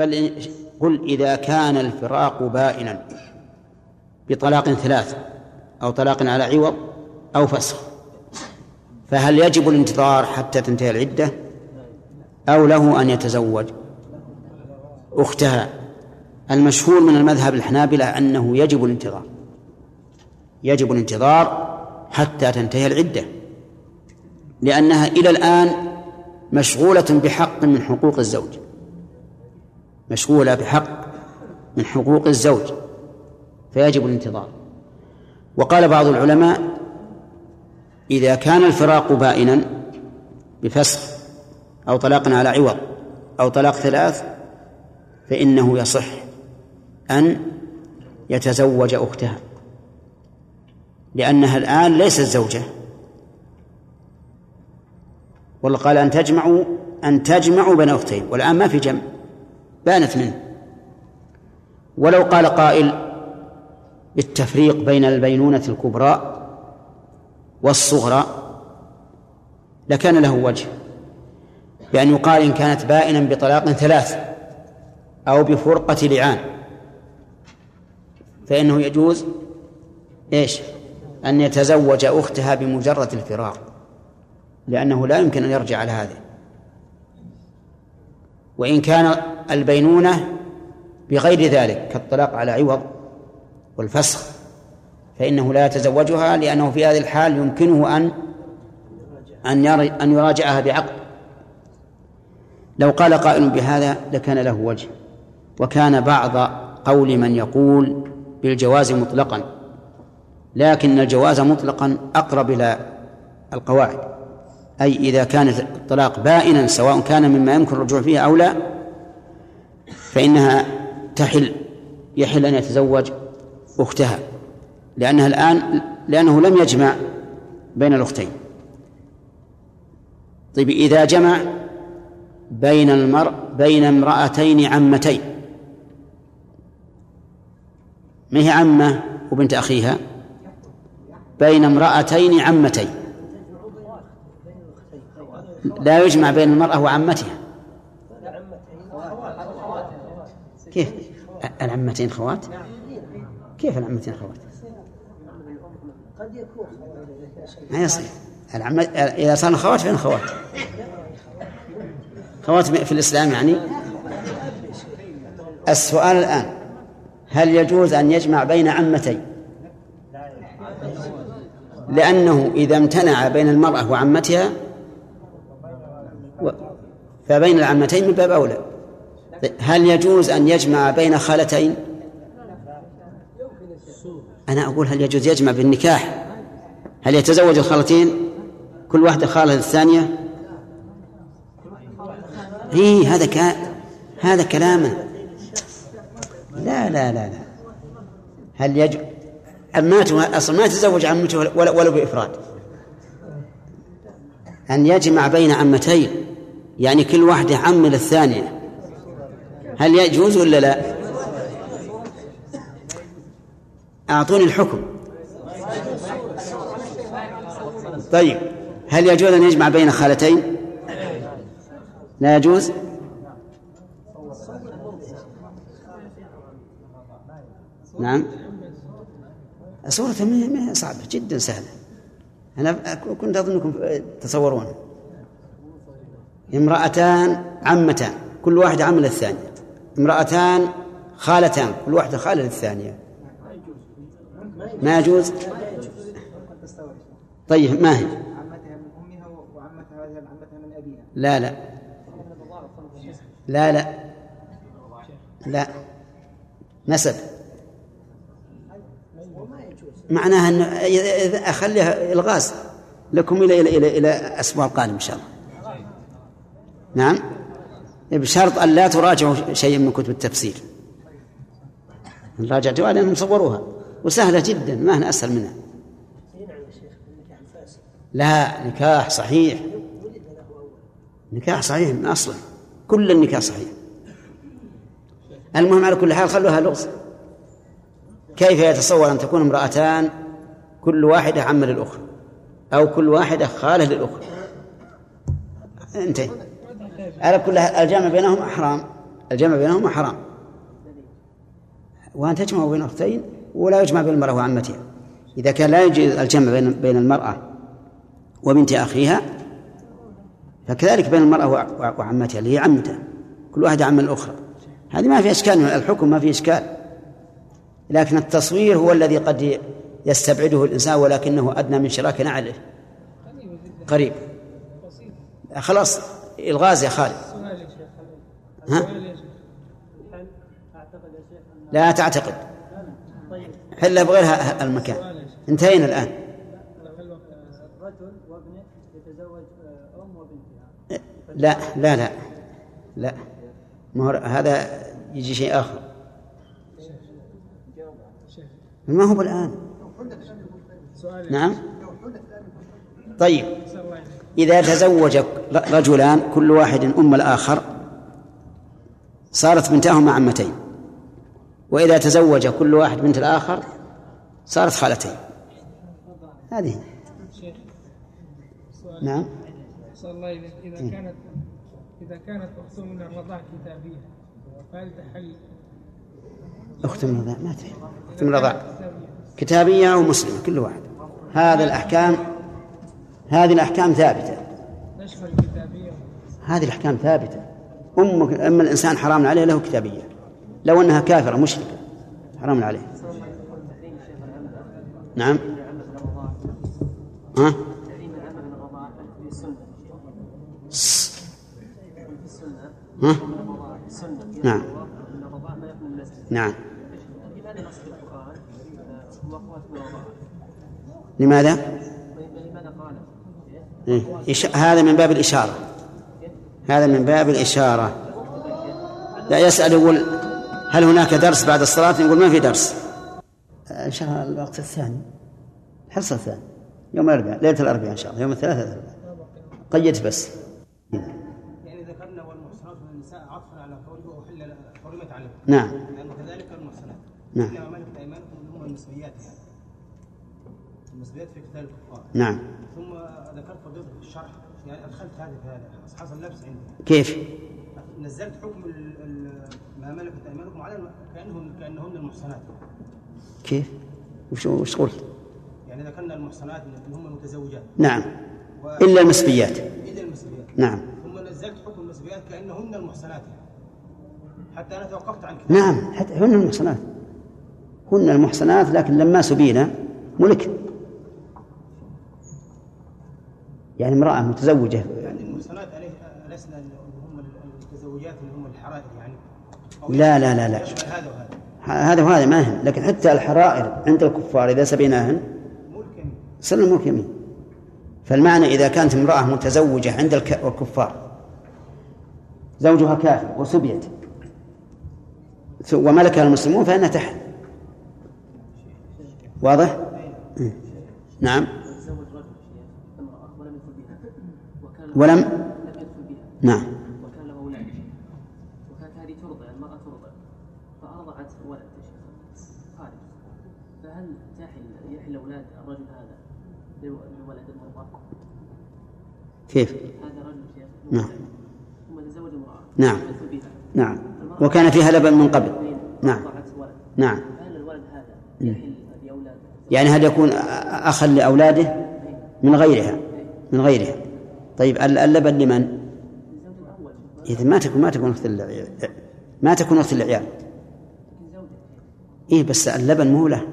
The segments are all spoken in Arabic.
بل قل إذا كان الفراق بائنا بطلاق ثلاث أو طلاق على عوض أو فسخ. فهل يجب الانتظار حتى تنتهي العدة؟ أو له أن يتزوج؟ أختها المشهور من المذهب الحنابلة أنه يجب الانتظار. يجب الانتظار حتى تنتهي العدة لأنها إلى الآن مشغولة بحق من حقوق الزوج. مشغولة بحق من حقوق الزوج فيجب الانتظار. وقال بعض العلماء إذا كان الفراق بائنا بفسخ أو طلاق على عوض أو طلاق ثلاث فإنه يصح أن يتزوج أختها لأنها الآن ليست زوجة. والله قال أن تجمعوا أن تجمعوا بين أختين والآن ما في جمع. بانت منه. ولو قال قائل بالتفريق بين البينونة الكبرى والصغرى لكان له وجه بأن يقال إن كانت بائنا بطلاق ثلاث أو بفرقة لعان. فإنه يجوز إيش؟ أن يتزوج أختها بمجرد الفراق لأنه لا يمكن أن يرجع على هذا وإن كان البينونة بغير ذلك كالطلاق على عوض والفسخ فإنه لا يتزوجها لأنه في هذه الحال يمكنه أن أن أن يراجعها بعقد. لو قال قائل بهذا لكان له وجه وكان بعض قول من يقول بالجواز مطلقا لكن الجواز مطلقا أقرب إلى القواعد. أي إذا كان الطلاق بائنا سواء كان مما يمكن الرجوع فيه أو لا فإنها تحل يحل أن يتزوج أختها لأنها الآن لأنه لم يجمع بين الأختين. طيب إذا جمع بين المرء بين امرأتين عمتين ما هي عمة وبنت أخيها؟ بين امرأتين عمتين. لا يجمع بين المرأة وعمتها. كيف؟ العمتين خوات؟ كيف العمتين خوات؟ ما يصير العم... إذا صار خوات فين خوات؟ خوات في الإسلام يعني؟ السؤال الآن هل يجوز أن يجمع بين عمتين؟ لأنه إذا امتنع بين المرأة وعمتها فبين العمتين من باب أولى. هل يجوز أن يجمع بين خالتين؟ أنا أقول هل يجوز يجمع بالنكاح؟ هل يتزوج الخالتين؟ كل واحدة خالة الثانية هي هذا ك... هذا كلام. لا لا لا لا. هل يجوز عماته أصلا ما يتزوج عمته ولا بإفراد؟ أن يجمع بين عمتين. يعني كل واحدة عم للثانية هل يجوز ولا لا؟ أعطوني الحكم. طيب هل يجوز أن يجمع بين خالتين؟ لا يجوز؟ نعم. صورة صعبة جدا سهلة. أنا كنت أظنكم تصورون. امرأتان عمتان كل واحدة عم للثانية امرأتان خالتان كل واحدة خالة للثانية. ما يجوز؟ طيب ما هي؟ لا لا. لا لا. لا. نسب. معناها أن أخليها إلغاز لكم إلى إلى إلى إلى الأسبوع القادم إن شاء الله. نعم؟ بشرط أن لا تراجعوا شيئا من كتب التفسير راجعتوها لأنهم صوروها وسهلة جدا ما هي أسهل منها. لا نكاح صحيح. نكاح صحيح من أصله. كل النكاح صحيح. المهم على كل حال خلوها لغز. كيف يتصور أن تكون امرأتان كل واحدة عم للأخرى؟ أو كل واحدة خالة للأخرى؟ انتهي. على كل الجامع بينهم حرام. الجمع بينهما حرام. وأن تجمع بين أختين ولا يجمع بين المرأة وعمتها. إذا كان لا يجوز الجمع بين بين المرأة وبنت أخيها فكذلك بين المرأة وعمتها اللي هي عمتها. كل واحدة عم الأخرى هذه ما في إشكال الحكم ما في إشكال. لكن التصوير هو الذي قد يستبعده الإنسان ولكنه أدنى من شراك نعله. قريب. خلاص. الغاز يا خالد. ها؟ لا تعتقد. حل بغير المكان. انتهينا الآن. لا لا لا. لا. ما هذا يجي شيء آخر. ما هو الآن نعم. طيب. إذا تزوج رجلان كل واحد أم الآخر صارت بنتاهما عمتين. وإذا تزوج كل واحد بنت الآخر صارت خالتين. هذه. نعم. الله إذا كانت إذا كانت أخت من الرضاع كتابية فهل تحل؟ أخت من الرضاع ما تحل. أخت من الرضاع. كتابية أو مسلمة كل واحد. هذا الأحكام هذه الأحكام ثابتة. هذه الأحكام ثابتة. أم أما الإنسان حرام عليه له كتابية. لو أنها كافرة مشركة حرام عليه. نعم. ها؟ ها؟ نعم. نعم. لماذا؟ إيه؟ هذا من باب الإشارة. هذا من باب الإشارة. لا يسأل يقول هل هناك درس بعد الصلاة؟ يقول ما في درس. إن شاء الله الوقت الثاني. الحصة الثاني يوم الأربعاء ليلة الأربعاء إن شاء الله. يوم الثلاثاء قيدت بس. يعني ذكرنا والمحصنات من النساء عطفا على قوله أحل حرمت عليكم نعم. لأن كذلك المحصنات. نعم. إنما ملكت أيمانكم هم المسويات يعني في قتال الكفار. نعم ثم ذكرت فضيلة الشرح أدخلت هذه في هذا حصل لبس عندي. كيف؟ نزلت حكم ما ملكت أيمانكم على كأنهم كأنهن المحصنات. كيف؟ وش وش قلت؟ يعني ذكرنا المحصنات ان هم متزوجات نعم. و... إلا المسبيات. إلا المسبيات. نعم. ثم نزلت حكم المسبيات كأنهن المحصنات. حتى أنا توقفت عن كده نعم. حتى هن المحصنات. هن المحصنات لكن لما سبينا ملك يعني امرأة متزوجة. يعني المحصنات ألسنا هم المتزوجات اللي هم الحرائر يعني؟ لا لا لا لا. هذا وهذا؟ هذا وهذا ما هن لكن حتى الحرائر عند الكفار إذا سبيناهن صرنا ملك يمين. فالمعنى إذا كانت امرأة متزوجة عند الكفار زوجها كافر وسبيت وملكها المسلمون فإنها تحل. واضح؟ نعم. ولم نعم. كيف؟ هذا رجل شيخ. نعم. ثم تزوج امرأة. نعم. نعم. وكان فيها لبن من قبل. نعم. نعم. هل الولد هذا يحل لأولاده يعني هل يكون أخا لأولاده؟ من غيرها. من غيرها. طيب اللبن لمن؟ إذا ما تكون ما تكون أخت ما تكون أخت العيال إيه بس اللبن مو له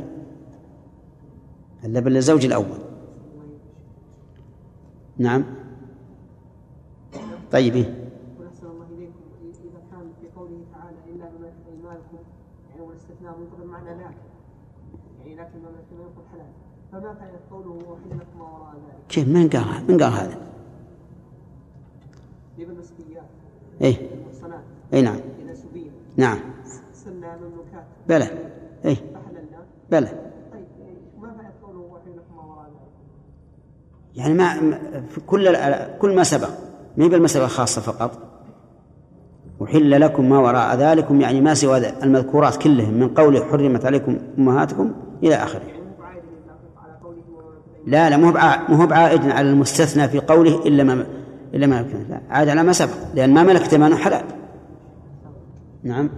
اللبن للزوج الأول نعم طيب إيه؟ كيف من قال من قال هذا؟ يبقى المسبيات إيه. إي نعم. نعم. بلى. إيه. بلى. طيب وحل ذلك؟ يعني ما في كل كل ما سبق. ما هي بالمسألة الخاصة فقط؟ أحل لكم ما وراء ذلكم يعني ما سوى المذكورات كلهم من قوله حرمت عليكم أمهاتكم إلى آخره. لا لا مو هو بعائد على المستثنى في قوله إلا ما إلا ما لا. عاد على ما سبق لأن ما ملكت أيمانه حلال. نعم.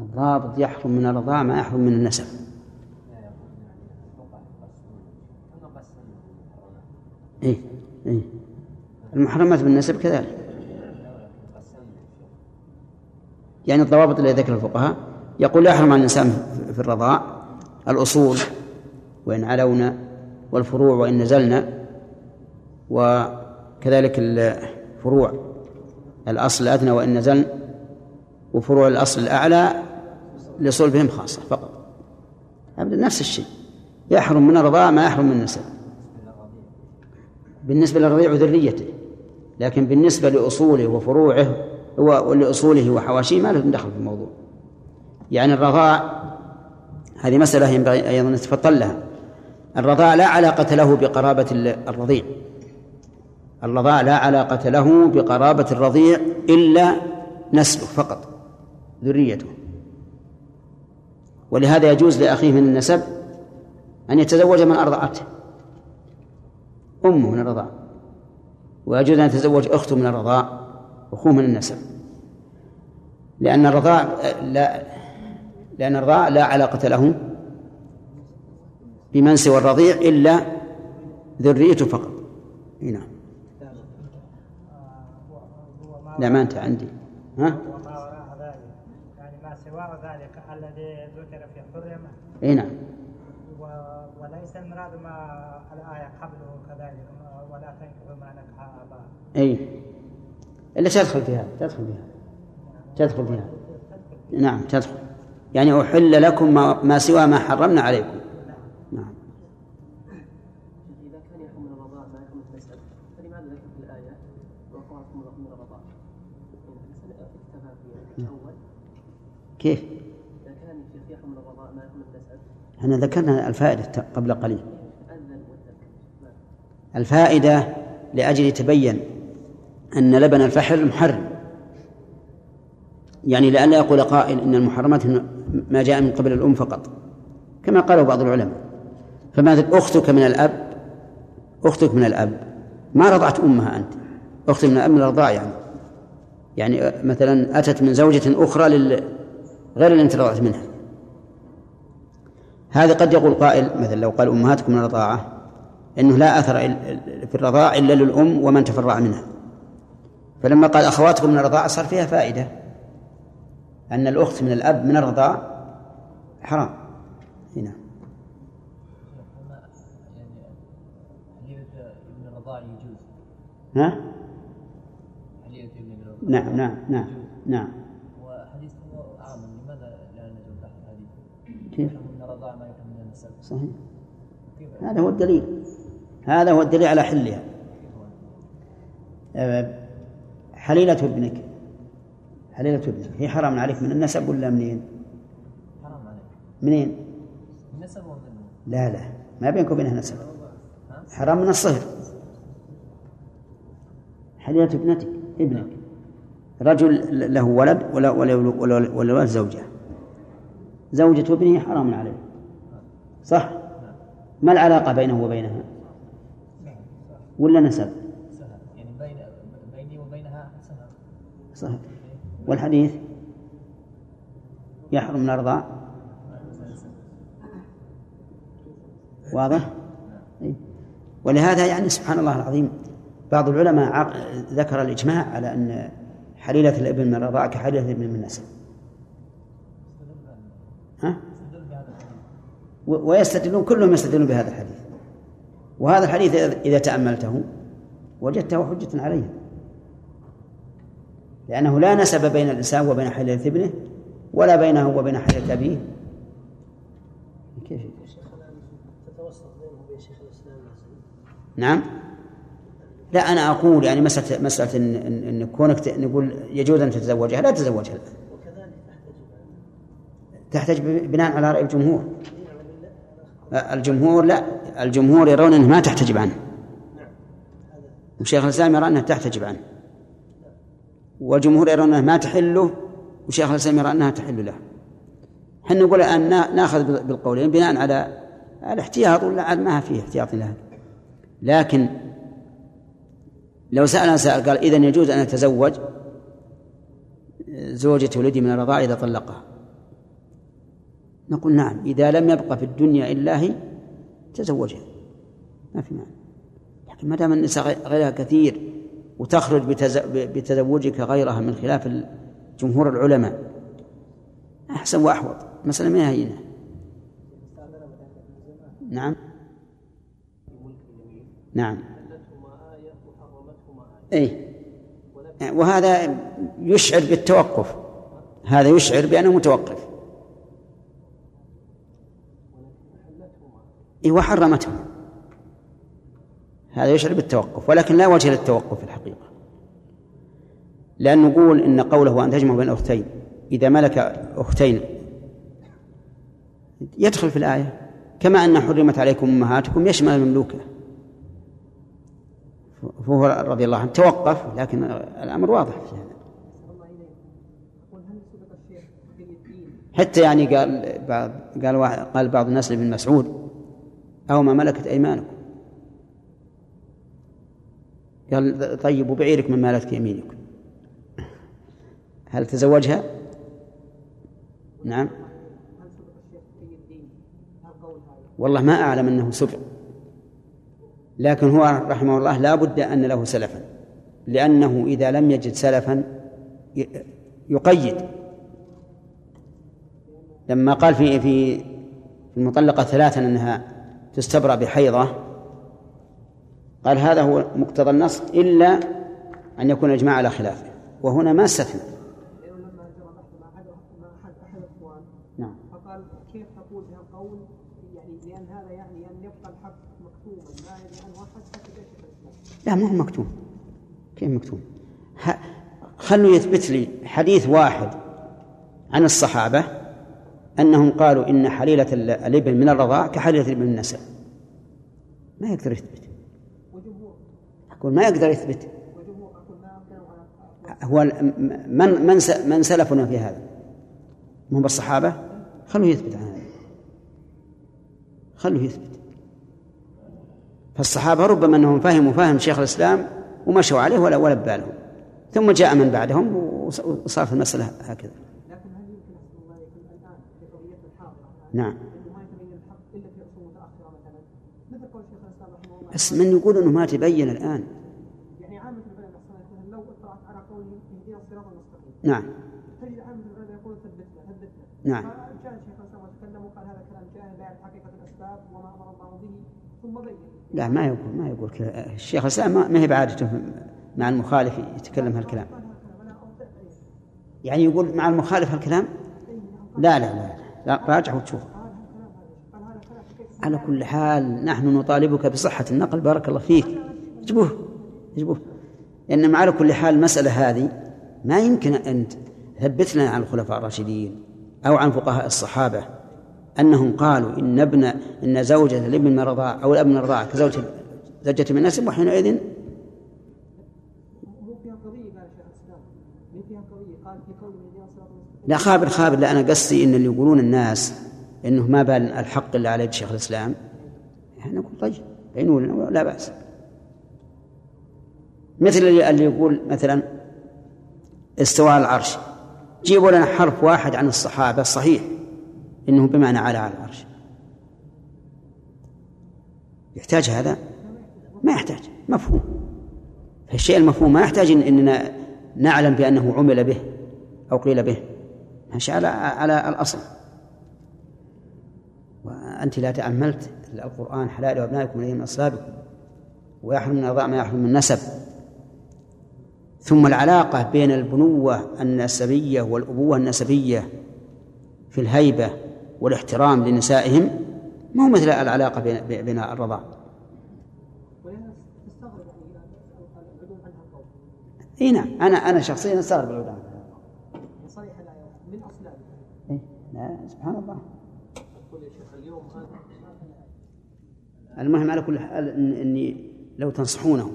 الضابط يحرم من الرضاع ما يحرم من النسب. إيه إيه. المحرمات بالنسب كذلك. يعني الضوابط اللي ذكر الفقهاء يقول يحرم الإنسان في الرضاع الأصول وإن علونا والفروع وإن نزلنا وكذلك الفروع الأصل الأدنى وإن نزلن وفروع الأصل الأعلى لصلبهم خاصة فقط. نفس الشيء. يحرم من الرضاع ما يحرم من النسب بالنسبة للرضيع وذريته لكن بالنسبة لأصوله وفروعه ولأصوله وحواشيه ما له دخل في الموضوع. يعني الرضاع هذه مسألة ينبغي أيضا نتفطن لها. الرضاع لا علاقة له بقرابة الرضيع. الرضاع لا علاقة له بقرابة الرضيع إلا نسله فقط ذريته. ولهذا يجوز لأخيه من النسب أن يتزوج من أرضعته. أمه من الرضاع. ويجوز أن يتزوج أخته من الرضاع أخوه من النسب. لأن الرضاع لا لأن الرضاع لا علاقة له بمن سوى الرضيع إلا ذريته فقط. نعم. لا ما أنت عندي. ها؟ وما وراء ذلك يعني ما سوى ذلك الذي ذكر في حرمة إي نعم. وليس المراد ما الآية قبله كذلك ولا تنكحوا ما نكح آباء. إي. إلا تدخل فيها تدخل فيها. تدخل فيها. نعم تدخل. يعني أحل لكم ما, ما سوى ما حرمنا عليكم نعم إذا كان يحكم من الرضاع ما يحكم من النسب فلماذا ذكر في الآية وقعكم من الرضاع؟ اكتفى في الأول كيف؟ إذا كان الشيخ يحكم من الرضاع ما يحكم من النسب إحنا ذكرنا الفائدة قبل قليل. الفائدة لأجل تبين أن لبن الفحل محرم. يعني لئلا يقول قائل إن المحرمات ما جاء من قبل الأم فقط كما قاله بعض العلماء. فمثل أختك من الأب أختك من الأب. ما رضعت أمها أنت؟ أختك من الأب من الرضاع يعني. يعني مثلا أتت من زوجة أخرى لل... غير اللي رضعت منها. هذا قد يقول قائل مثلا لو قال أمهاتكم من الرضاعة أنه لا أثر في الرضاع إلا للأم ومن تفرع منها. فلما قال أخواتكم من الرضاعة صار فيها فائدة. أن الأخت من الأب من الرضاع حرام. هنا. ها؟ نعم نعم نعم نعم. كيف؟ صحيح. هذا هو الدليل. هذا هو الدليل على حلها. آه، حليلة ابنك. حليلة ابنك. هي حرام عليك من النسب ولا منين؟ حرام عليك. منين؟ النسب ومن لا لا. ما بينك وبينها نسب. حرام من الصهر حليلة ابنتك ابنك. رجل له ولد ولا ولا ولا, ولا ولد زوجة. زوجة ابنه حرام عليه صح؟ ما العلاقة بينه وبينها؟ ولا نسب؟ صحيح والحديث يحرم من الرضاع واضح؟ إيه. ولهذا يعني سبحان الله العظيم بعض العلماء ذكر الإجماع على أن حليلة الابن من الرضاعة كحليلة الابن من النسب ها؟ و- ويستدلون كلهم يستدلون بهذا الحديث. وهذا الحديث إذا- تأملته وجدته حجة عليه. لأنه لا نسب بين الإنسان وبين حليلة ابنه ولا بينه وبين حليلة أبيه. كيف؟ نعم. لا أنا أقول يعني مسألة مسألة إن, إن, إن كونك نقول يجوز أن تتزوجها لا تتزوجها الآن. تحتاج بناء على رأي الجمهور. الجمهور لا الجمهور يرون أنها ما تحتجب عنه. وشيخ الإسلام يرى أنها تحتجب عنه. والجمهور يرون أنها ما تحله وشيخ الإسلام يرى أنها تحل له. إحنا نقول الآن نا- ناخذ بالقولين بناء على الاحتياط ولا عاد ما فيه احتياط لها. لكن لو سأل قال إذا يجوز أن أتزوج؟ زوجة ولدي من الرضاعة إذا طلقها. نقول نعم إذا لم يبقى في الدنيا إلا هي تزوجها. ما في معنى. لكن ما دام النساء غيرها كثير وتخرج بتزوجك غيرها من خلاف جمهور العلماء أحسن وأحوط. مسألة ما هي نعم. نعم. أي وهذا يشعر بالتوقف. هذا يشعر بأنه متوقف. إيه وحرمته. هذا يشعر بالتوقف ولكن لا وجه للتوقف في الحقيقة. لأن نقول إن قوله أن تجمع بين أختين إذا ملك أختين يدخل في الآية. كما أن حرمت عليكم أمهاتكم يشمل المملوكة. فهو رضي الله عنه توقف لكن الأمر واضح في هذا. حتى يعني قال بعض قال قال بعض الناس لابن مسعود أو ما ملكت أيمانكم. قال طيب وبعيرك من مالتك يمينكم هل تزوجها؟ نعم. والله ما أعلم أنه سبق لكن هو رحمه الله لا بد أن له سلفا. لأنه إذا لم يجد سلفا يقيد. لما قال في في المطلقة ثلاثا أنها تستبرأ بحيضة. قال هذا هو مقتضى النص إلا أن يكون الإجماع على خلافه. وهنا ما استثنى. نعم. فقال كيف تقول بهذا القول؟ يعني لأن هذا يعني أن يبقى الحق مكتوما يدري عنه أحد حتى لا ما هو مكتوم كيف مكتوم خلوا يثبت لي حديث واحد عن الصحابة. أنهم قالوا إن حليلة الابن من الرضاع كحليلة الابن من النسب. ما يقدر يثبت. أقول ما يقدر يثبت. هو من من من سلفنا في هذا؟ هم الصحابة خلوه يثبت عن هذا. خلوه يثبت. فالصحابة ربما أنهم فهموا فهم شيخ الإسلام ومشوا عليه ولا ولا بالهم ثم جاء من بعدهم وصارت المسألة هكذا لكن هل يمكن الله يكون الآن في قضية الحاضرة نعم ما يتبين الحق إلا في عصور متأخرة مثلا مثل قول شيخ الإسلام رحمه الله بس من يقول أنه ما تبين الآن. يعني عامة العلماء لو اطلعت على قول اهدنا الصراط المستقيم. نعم. تجد عامة العلماء يقول ثبتنا ثبتنا. نعم. فجاء شيخ الإسلام وتكلم وقال هذا كلام جاهل لا يعرف حقيقة الأسباب وما أمر الله به ثم بين. لا ما يقول ما يقول كذا. الشيخ الإسلام ما هي بعادته مع المخالف يتكلم هالكلام. يعني يقول مع المخالف هالكلام؟ لا لا لا, لا راجع وتشوف. على كل حال نحن نطالبك بصحة النقل بارك الله فيك. اجبوه اجبوه. إنما على كل حال المسألة هذه ما يمكن أن ثبتنا عن الخلفاء الراشدين أو عن فقهاء الصحابة أنهم قالوا إن ابن إن زوجة الابن من أو الأب من كزوجة زوجة من نسب وحينئذ لا خابر خابر. لا أنا قصدي إن اللي يقولون الناس إنه ما بال الحق إلا على شيخ الإسلام إحنا نقول طيب بينوا لنا لا بأس. مثل اللي يقول مثلا استواء العرش. جيبوا لنا حرف واحد عن الصحابة الصحيح إنه بمعنى على على العرش. يحتاج هذا؟ ما يحتاج مفهوم. فالشيء المفهوم ما يحتاج إننا نعلم بأنه عمل به أو قيل به. ماشي على على الأصل. وأنت لا تأملت القرآن حلال أبنائكم من أصلابكم ويحرم من الرضاع ما يحرم من النسب. ثم العلاقة بين البنوة النسبية والأبوة النسبية في الهيبة والاحترام لنسائهم ما هو مثل العلاقة بين بين الرضاع. إي نعم أنا أنا شخصيا أستغرب العلماء من اصلاب إيه؟ لا سبحان الله. المهم على كل حال إني لو تنصحونه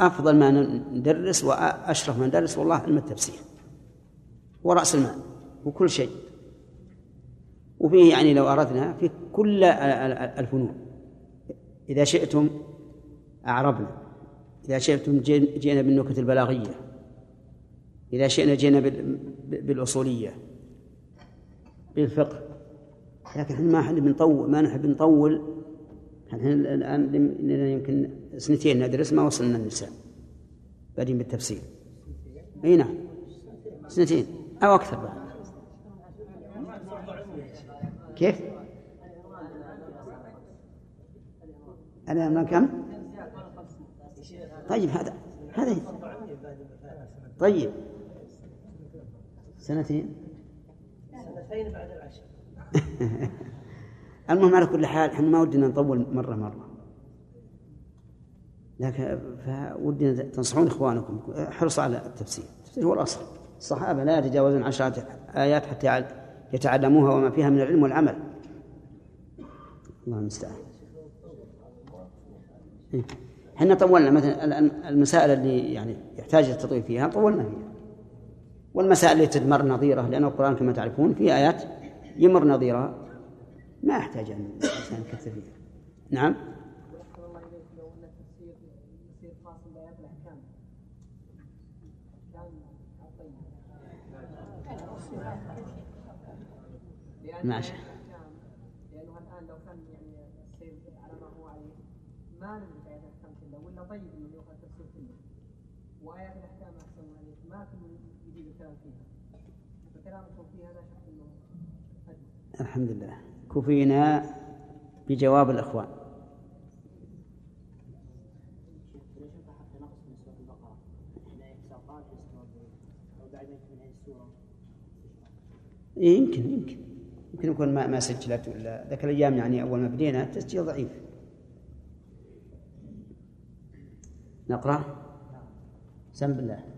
أفضل ما ندرس وأشرف ما ندرس والله علم التفسير ورأس المال وكل شيء. وفيه يعني لو أردنا في كل الفنون. إذا شئتم أعربنا. إذا شئتم جي- جئنا بالنكت البلاغية. إذا شئنا جئنا بال- بالفقه. لكن إحنا ما نحب نطول ما نحب نطول. إحنا الآن يمكن سنتين ندرس ما وصلنا النساء. بادين بالتفسير أي نعم. سنتين. أو أكثر بعد. كيف؟ العنوان كم؟ طيب هذا هذا. طيب. سنتين. بعد العشر المهم على كل حال إحنا ما ودنا نطول مرة مرة. لكن فودنا تنصحون إخوانكم. احرصوا على التفسير. التفسير هو الأصل. الصحابة لا يتجاوزون عشرة آيات حتى يتعلموها وما فيها من العلم والعمل. الله المستعان. إيه. إحنا طولنا. مثلا المسائل اللي يعني يحتاج التطويل فيها طولنا فيها. والمسائل التي تمر نظيرة لأن القرآن كما تعرفون فيه آيات يمر نظيرها ما يحتاج أن الإنسان يكثر فيها. نعم؟ ماشي. لأنه الآن لو كان يعني السير على ما هو عليه ما نملك الأحكام كلها ولا طيب إنه يأخذ التفسير كله وآيات الأحكام أحسن الله إليك ما كل يجيب الكلام فيها فكلامكم في هذا شك إنه أجل. الحمد لله كفينا بجواب الإخوان. إيه يمكن يمكن. يمكن يكون ما ما سجلت ولا ذاك الأيام يعني أول ما بدينا التسجيل ضعيف. نقرأ؟ سم بالله أعوذ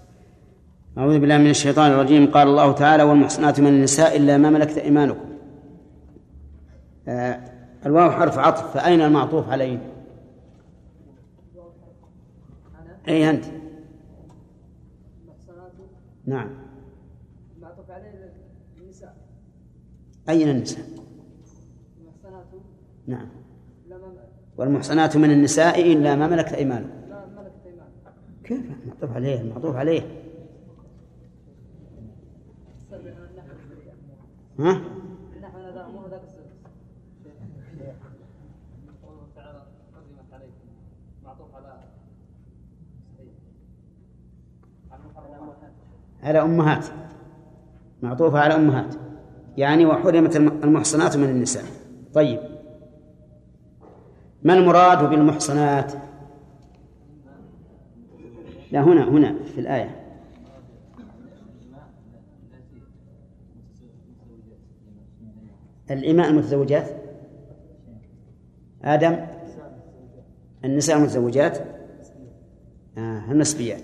أعوذ بالله من الشيطان الرجيم. قال الله تعالى والمحصنات من النساء إلا ما ملكت أيمانكم. آه الواو حرف عطف فأين المعطوف عليه؟ أي أنت؟ نعم. معطوف عليه النساء أين النساء؟ المحصنات. نعم. والمحصنات من النساء إلا ما ملكت أيمانكم. كيف معطوف عليه؟ المعطوف عليه استرجع النحو الشريعة ها؟ النحو هذا مو هذاك السر قوله تعالى حرمت عليكم معطوف على أمهات. معطوفة على أمهات. يعني وحرمت الم- المحصنات من النساء. طيب. ما المراد بالمحصنات؟ لا هنا هنا في الآية. الإماء المتزوجات؟ آدم؟ النساء المتزوجات؟ آه المسبيات.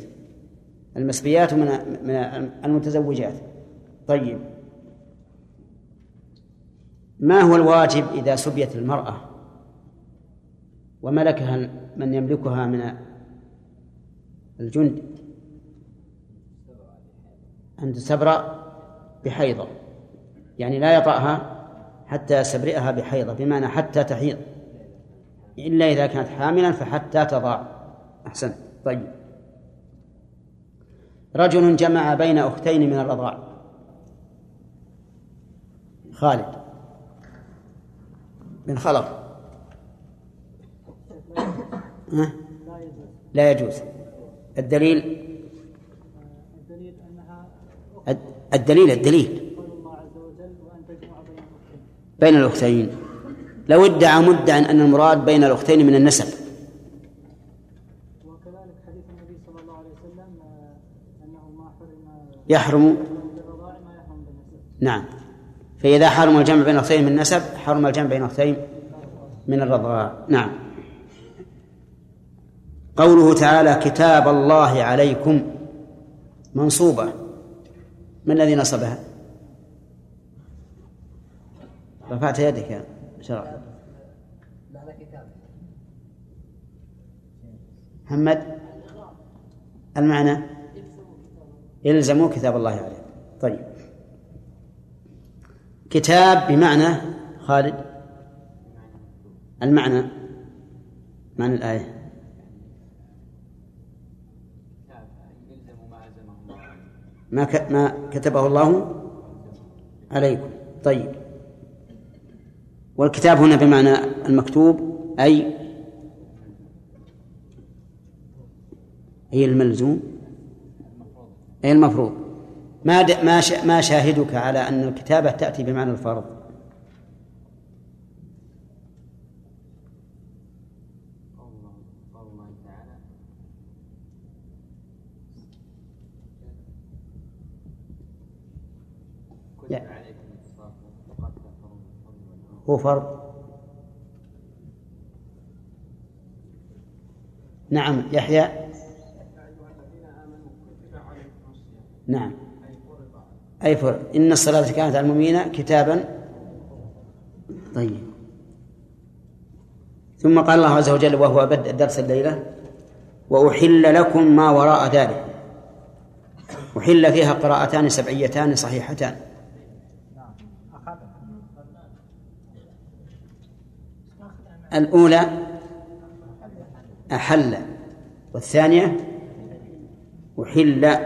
المسبيات من من المتزوجات. طيب. ما هو الواجب إذا سبيت المرأة؟ وملكها من يملكها من الجند. أن تستبرأ بحيضة. يعني لا يطأها حتى يستبرئها بحيضة بمعنى حتى تحيض. إلا إذا كانت حاملا فحتى تضاع أحسن. طيب. رجل جمع بين أختين من الرضاع خالد. خلف ها؟ لا يجوز. الدليل؟ الدليل الدليل الدليل قول الله عز وجل وان تجمع بين الاختين بين الأختين. لو ادعى مدعى أن المراد بين الأختين من النسب. وكذلك حديث النبي صلى الله عليه وسلم آه، ما حرم يحرم. نعم. فإذا حرم الجمع بين أختين من النسب حرم الجمع بين أختين من الرضاع. نعم. قوله تعالى كتاب الله عليكم. منصوبة. من الذي نصبها؟ رفعت يدك يا كتاب محمد المعنى؟ يلزموا كتاب الله عليكم طيب. كتاب بمعنى خالد؟ المعنى؟ معنى الآية. ما. ما كتبه الله عليكم. طيب. والكتاب هنا بمعنى المكتوب أي أي الملزوم أي المفروض ما. ما. ما شاهدك على أن الكتابة تأتي بمعنى الفرض قول الله قول الله تعالى كتب لا. عليكم القصاص وقتل فرض الحر والعون هو فرض. نعم يحيى. نعم. أي فرض. إن الصلاة كانت على المؤمنين كتابا. طيب. ثم قال الله عز وجل وهو بدء درس الليلة وأحل لكم ما وراء ذلك. أحل فيها قراءتان سبعيتان صحيحتان. الأولى أحل والثانية أحل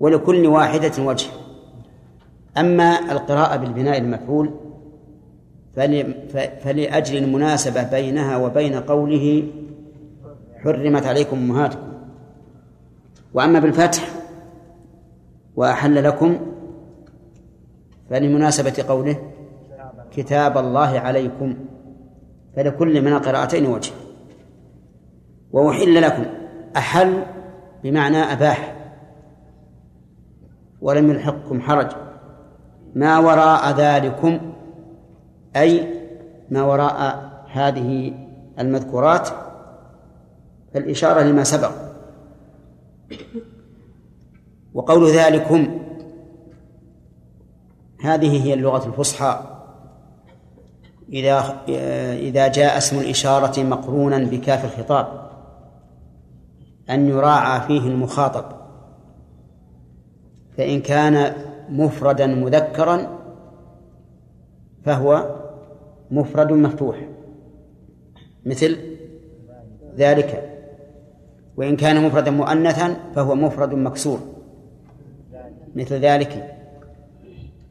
ولكل واحدة وجه. أما القراءة بالبناء المفعول فلأجل المناسبة بينها وبين قوله حرمت عليكم أمهاتكم. وأما بالفتح وأحل لكم فلمناسبة قوله كتاب الله عليكم. فلكل من القراءتين وجه. وأحل لكم أحل بمعنى أباح. ولم يلحقكم حرج. ما وراء ذلكم أي ما وراء هذه المذكورات فالإشارة لما سبق. وقول ذلكم هذه هي اللغة الفصحى. إذا إذا جاء اسم الإشارة مقرونا بكاف الخطاب أن يراعى فيه المخاطب. فإن كان مفردا مذكرا فهو مفرد مفتوح. مثل ذلك. وإن كان مفردا مؤنثا فهو مفرد مكسور. مثل ذلك.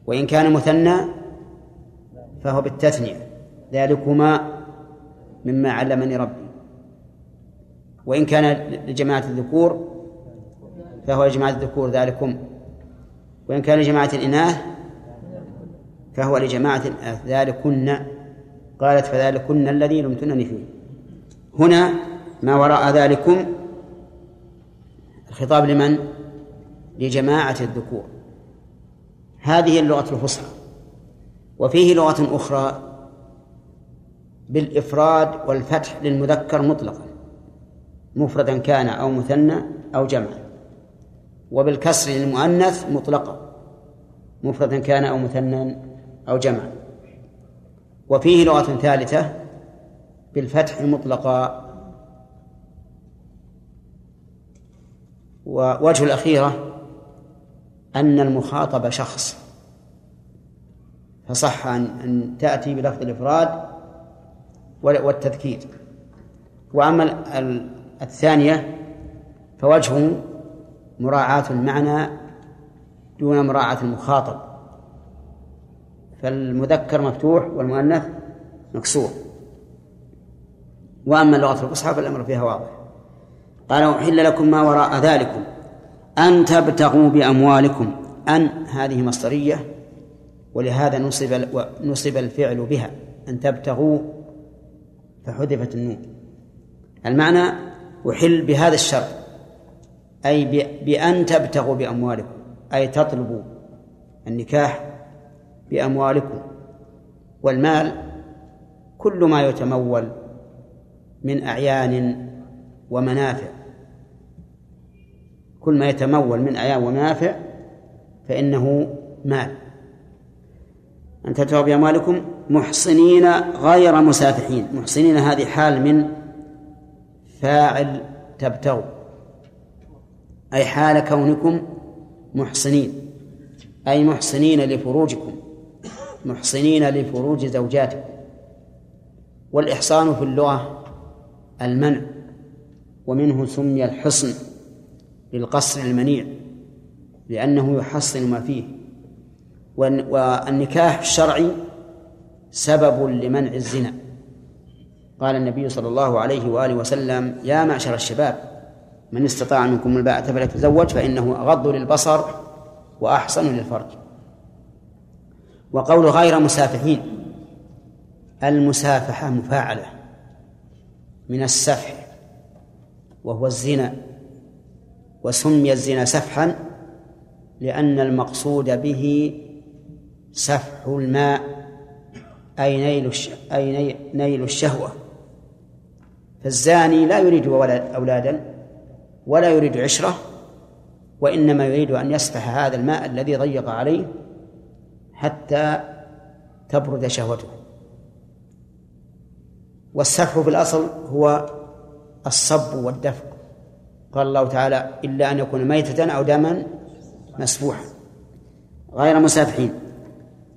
وإن كان مثنى فهو بالتثنية. ذلكما مما علمني ربي. وإن كان لجماعة الذكور فهو لجماعة الذكور ذلكم. وإن كان لجماعة الإناث فهو لجماعة الإناث ذلكن. قالت فذلكن الذي لمتنني فيه. هنا ما وراء ذلكم الخطاب لمن؟ لجماعة الذكور. هذه اللغة الفصحى. وفيه لغة أخرى بالإفراد والفتح للمذكر مطلقا مفردا كان أو مثنى أو جمعا وبالكسر للمؤنث مطلقا مفردا كان أو مثنى أو جمعا وفيه لغة ثالثة بالفتح مطلقا ووجه الأخيرة أن المخاطب شخص فصح أن تأتي بلفظ الإفراد والتذكير. وأما ال- ال- الثانية فوجهه مراعاة المعنى دون مراعاة المخاطب. فالمذكر مفتوح والمؤنث مكسور. وأما اللغة الفصحى فالأمر فيها واضح. قال أحل لكم ما وراء ذلكم. أن تبتغوا بأموالكم. أن هذه مصدرية ولهذا نصب نصب الفعل بها. أن تبتغوا فحذفت النون. المعنى أحل بهذا الشرط. أي بأن تبتغوا بأموالكم. أي تطلبوا النكاح بأموالكم. والمال كل ما يتمول من أعيان ومنافع. كل ما يتمول من أعيان ومنافع فإنه مال. أن تتبعوا بأموالكم محصنين غير مسافحين. محصنين هذه حال من فاعل تبتغوا أي حال كونكم محصنين. أي محصنين لفروجكم. محصنين لفروج زوجاتكم. والإحصان في اللغة المنع. ومنه سمي الحصن للقصر المنيع لأنه يحصن ما فيه. والنكاح الشرعي سبب لمنع الزنا. قال النبي صلى الله عليه وآله وسلم يا معشر الشباب من استطاع منكم الباءة فليتزوج فإنه أغض للبصر وأحسن للفرج. وقول غير مسافحين المسافحة مفاعلة من السفح وهو الزنا وسمي الزنا سفحا لأن المقصود به سفح الماء. أي نيل أي نيل الشهوة. فالزاني لا يريد أولادا ولا يريد عشرة وإنما يريد أن يسفح هذا الماء الذي ضيق عليه حتى تبرد شهوته. والسفح في الأصل هو الصب والدفق. قال الله تعالى إلا أن يكون ميتة أو دما مسفوحا غير مسافحين.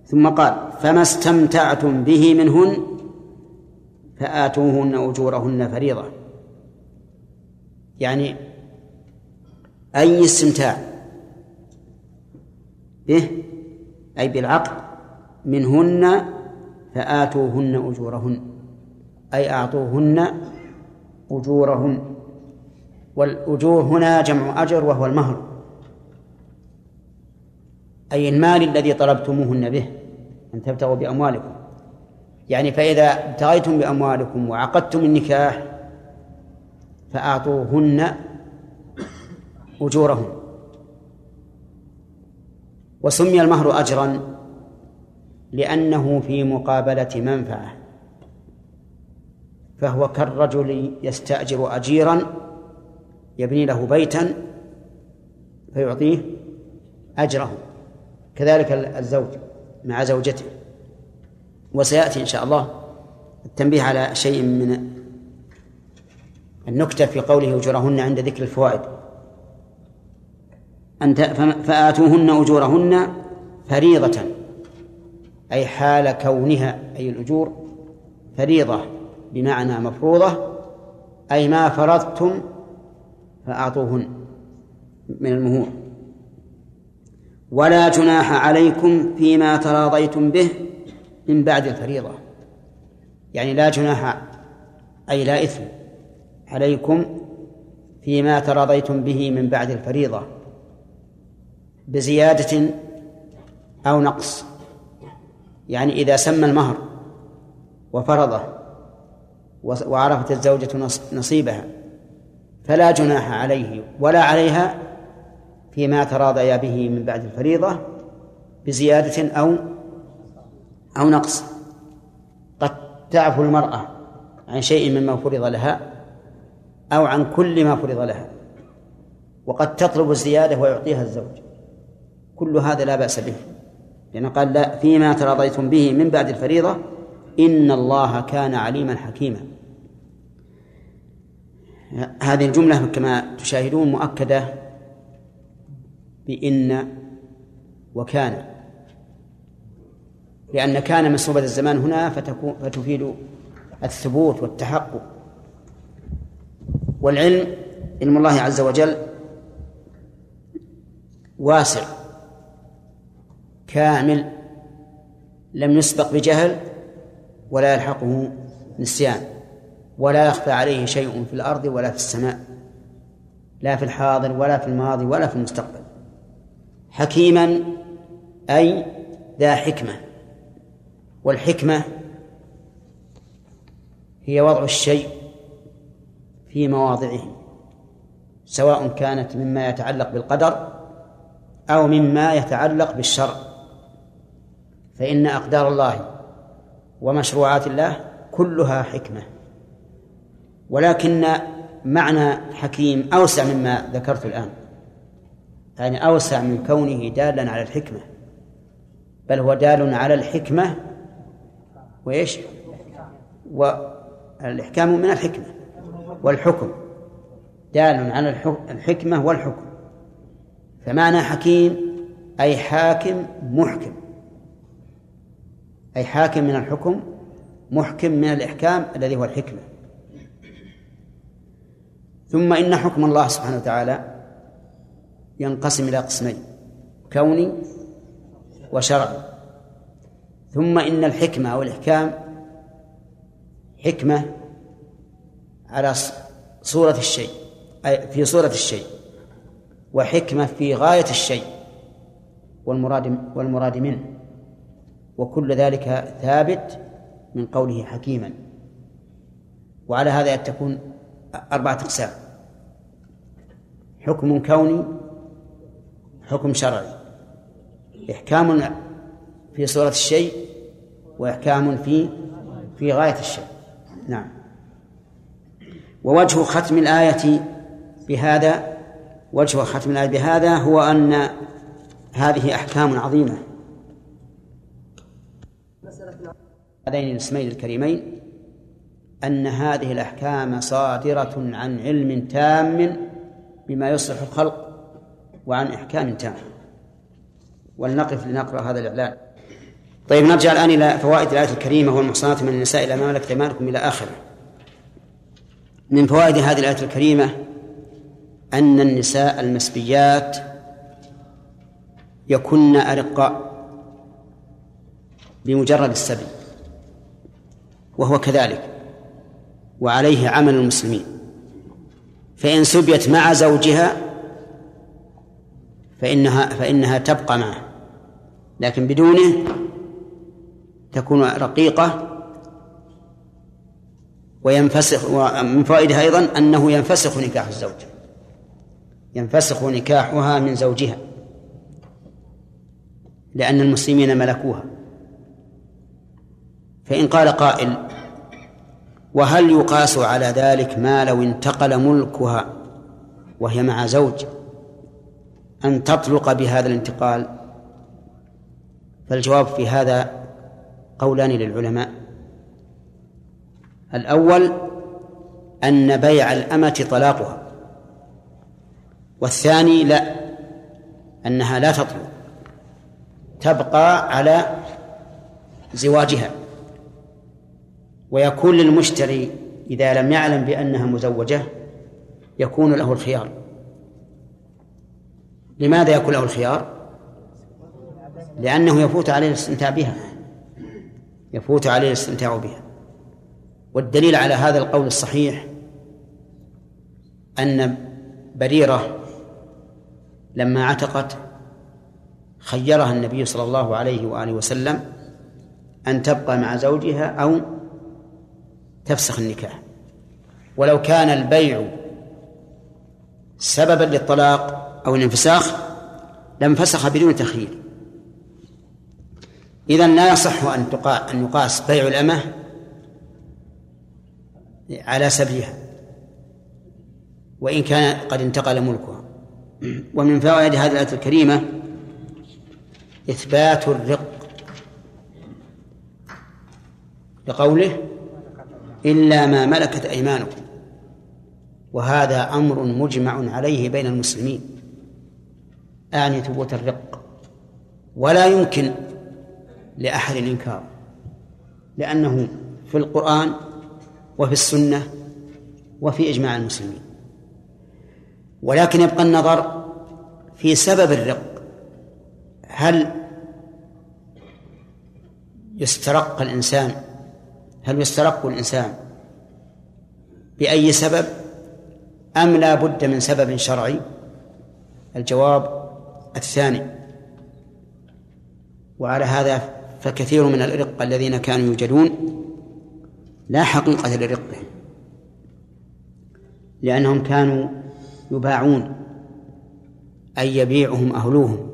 ثم قال فما استمتعتم به منهن فآتوهن أجورهن فريضة. يعني أي استمتاع به أي بالعقد منهن فآتوهن أجورهن أي أعطوهن أجورهن. والأجور هنا جمع أجر وهو المهر. أي المال الذي طلبتموهن به أن تبتغوا بأموالكم. يعني فإذا ابتغيتم بأموالكم وعقدتم النكاح فأعطوهن أجورهن وسمي المهر أجرا لأنه في مقابلة منفعة. فهو كالرجل يستأجر أجيرا يبني له بيتا فيعطيه أجره كذلك الزوج مع زوجته. وسيأتي إن شاء الله التنبيه على شيء من النكتة في قوله أجورهن عند ذكر الفوائد. أن فآتوهن أجورهن فريضة أي حال كونها أي الأجور فريضة بمعنى مفروضة أي ما فرضتم فأعطوهن من المهور. ولا جناح عليكم فيما تراضيتم به من بعد الفريضة. يعني لا جناح أي لا إثم عليكم فيما تراضيتم به من بعد الفريضة. بزيادة أو نقص. يعني إذا سمى المهر وفرضه وعرفت الزوجة نصيبها فلا جناح عليه ولا عليها فيما تراضيا به من بعد الفريضة بزيادة أو أو نقص. قد تعفو المرأة عن شيء مما فرض لها أو عن كل ما فرض لها وقد تطلب الزيادة ويعطيها الزوج. كل هذا لا بأس به لأنه قال لا فيما تراضيتم به من بعد الفريضة إن الله كان عليما حكيما. هذه الجملة كما تشاهدون مؤكدة بإن وكان. لأن كان من الزمان هنا فتكون فتفيد الثبوت والتحقق. والعلم علم الله عز وجل واسع كامل لم يسبق بجهل ولا يلحقه نسيان ولا يخفى عليه شيء في الأرض ولا في السماء لا في الحاضر ولا في الماضي ولا في المستقبل. حكيما أي ذا حكمة. والحكمة هي وضع الشيء في مواضعه سواء كانت مما يتعلق بالقدر أو مما يتعلق بالشرع. فإن أقدار الله ومشروعات الله كلها حكمة. ولكن معنى حكيم أوسع مما ذكرت الآن. يعني أوسع من كونه دالا على الحكمة. بل هو دال على الحكمة وإيش؟ والإحكام من الحكمة والحكم. دال على الحكمة والحكم. فمعنى حكيم أي حاكم محكم. أي حاكم من الحكم محكم من الإحكام الذي هو الحكمة. ثم إن حكم الله سبحانه وتعالى ينقسم إلى قسمين كوني وشرعي. ثم إن الحكمة أو الإحكام حكمة على صورة الشيء أي في صورة الشيء وحكمة في غاية الشيء والمراد والمراد منه. وكل ذلك ثابت من قوله حكيما. وعلى هذا تكون أربعة أقسام. حكم كوني حكم شرعي. إحكام في صورة الشيء وإحكام في في غاية الشيء. نعم. ووجه ختم الآية بهذا وجه ختم الآية بهذا هو أن هذه أحكام عظيمة. هذين الاسمين الكريمين أن هذه الأحكام صادرة عن علم تام بما يصلح الخلق وعن إحكام تام. ولنقف لنقرأ هذا الإعلان. طيب نرجع الآن إلى فوائد الآية الكريمة والمحصنات من النساء إلى ما ملكت أيمانكم إلى آخره. من فوائد هذه الآية الكريمة أن النساء المسبيات يكن أرقاء بمجرد السبي وهو كذلك وعليه عمل المسلمين. فإن سبيت مع زوجها فإنها فإنها تبقى معه. لكن بدونه تكون رقيقة وينفسخ ومن فوائدها أيضا أنه ينفسخ نكاح الزوج. ينفسخ نكاحها من زوجها. لأن المسلمين ملكوها. فإن قال قائل وهل يقاس على ذلك ما لو انتقل ملكها وهي مع زوج؟ أن تطلق بهذا الانتقال؟ فالجواب في هذا قولان للعلماء. الأول أن بيع الأمة طلاقها والثاني لا أنها لا تطلق تبقى على زواجها. ويكون للمشتري إذا لم يعلم بأنها مزوجة يكون له الخيار. لماذا يكون له الخيار؟ لأنه يفوت عليه الاستمتاع بها. يفوت عليه الاستمتاع بها. والدليل على هذا القول الصحيح أن بريرة لما عتقت خيرها النبي صلى الله عليه وآله وسلم أن تبقى مع زوجها أو تفسخ النكاح. ولو كان البيع سببا للطلاق أو الانفساخ لانفسخ بدون تخيير. إذا لا يصح أن أن يقاس بيع الأمة على سبيها وإن كان قد انتقل ملكها. ومن فوائد هذه الآية الكريمة إثبات الرق لقوله إلا ما ملكت أيمانكم وهذا أمر مجمع عليه بين المسلمين. أعني ثبوت الرق ولا يمكن لأحد الإنكار لأنه في القرآن وفي السنة وفي إجماع المسلمين. ولكن يبقى النظر في سبب الرق هل يسترق الإنسان؟ هل يسترق الإنسان بأي سبب أم لا بد من سبب شرعي؟ الجواب الثاني. وعلى هذا فكثير من الإرقة الذين كانوا يوجدون لا حقيقة لرقهم لأنهم كانوا يباعون أي يبيعهم أهلوهم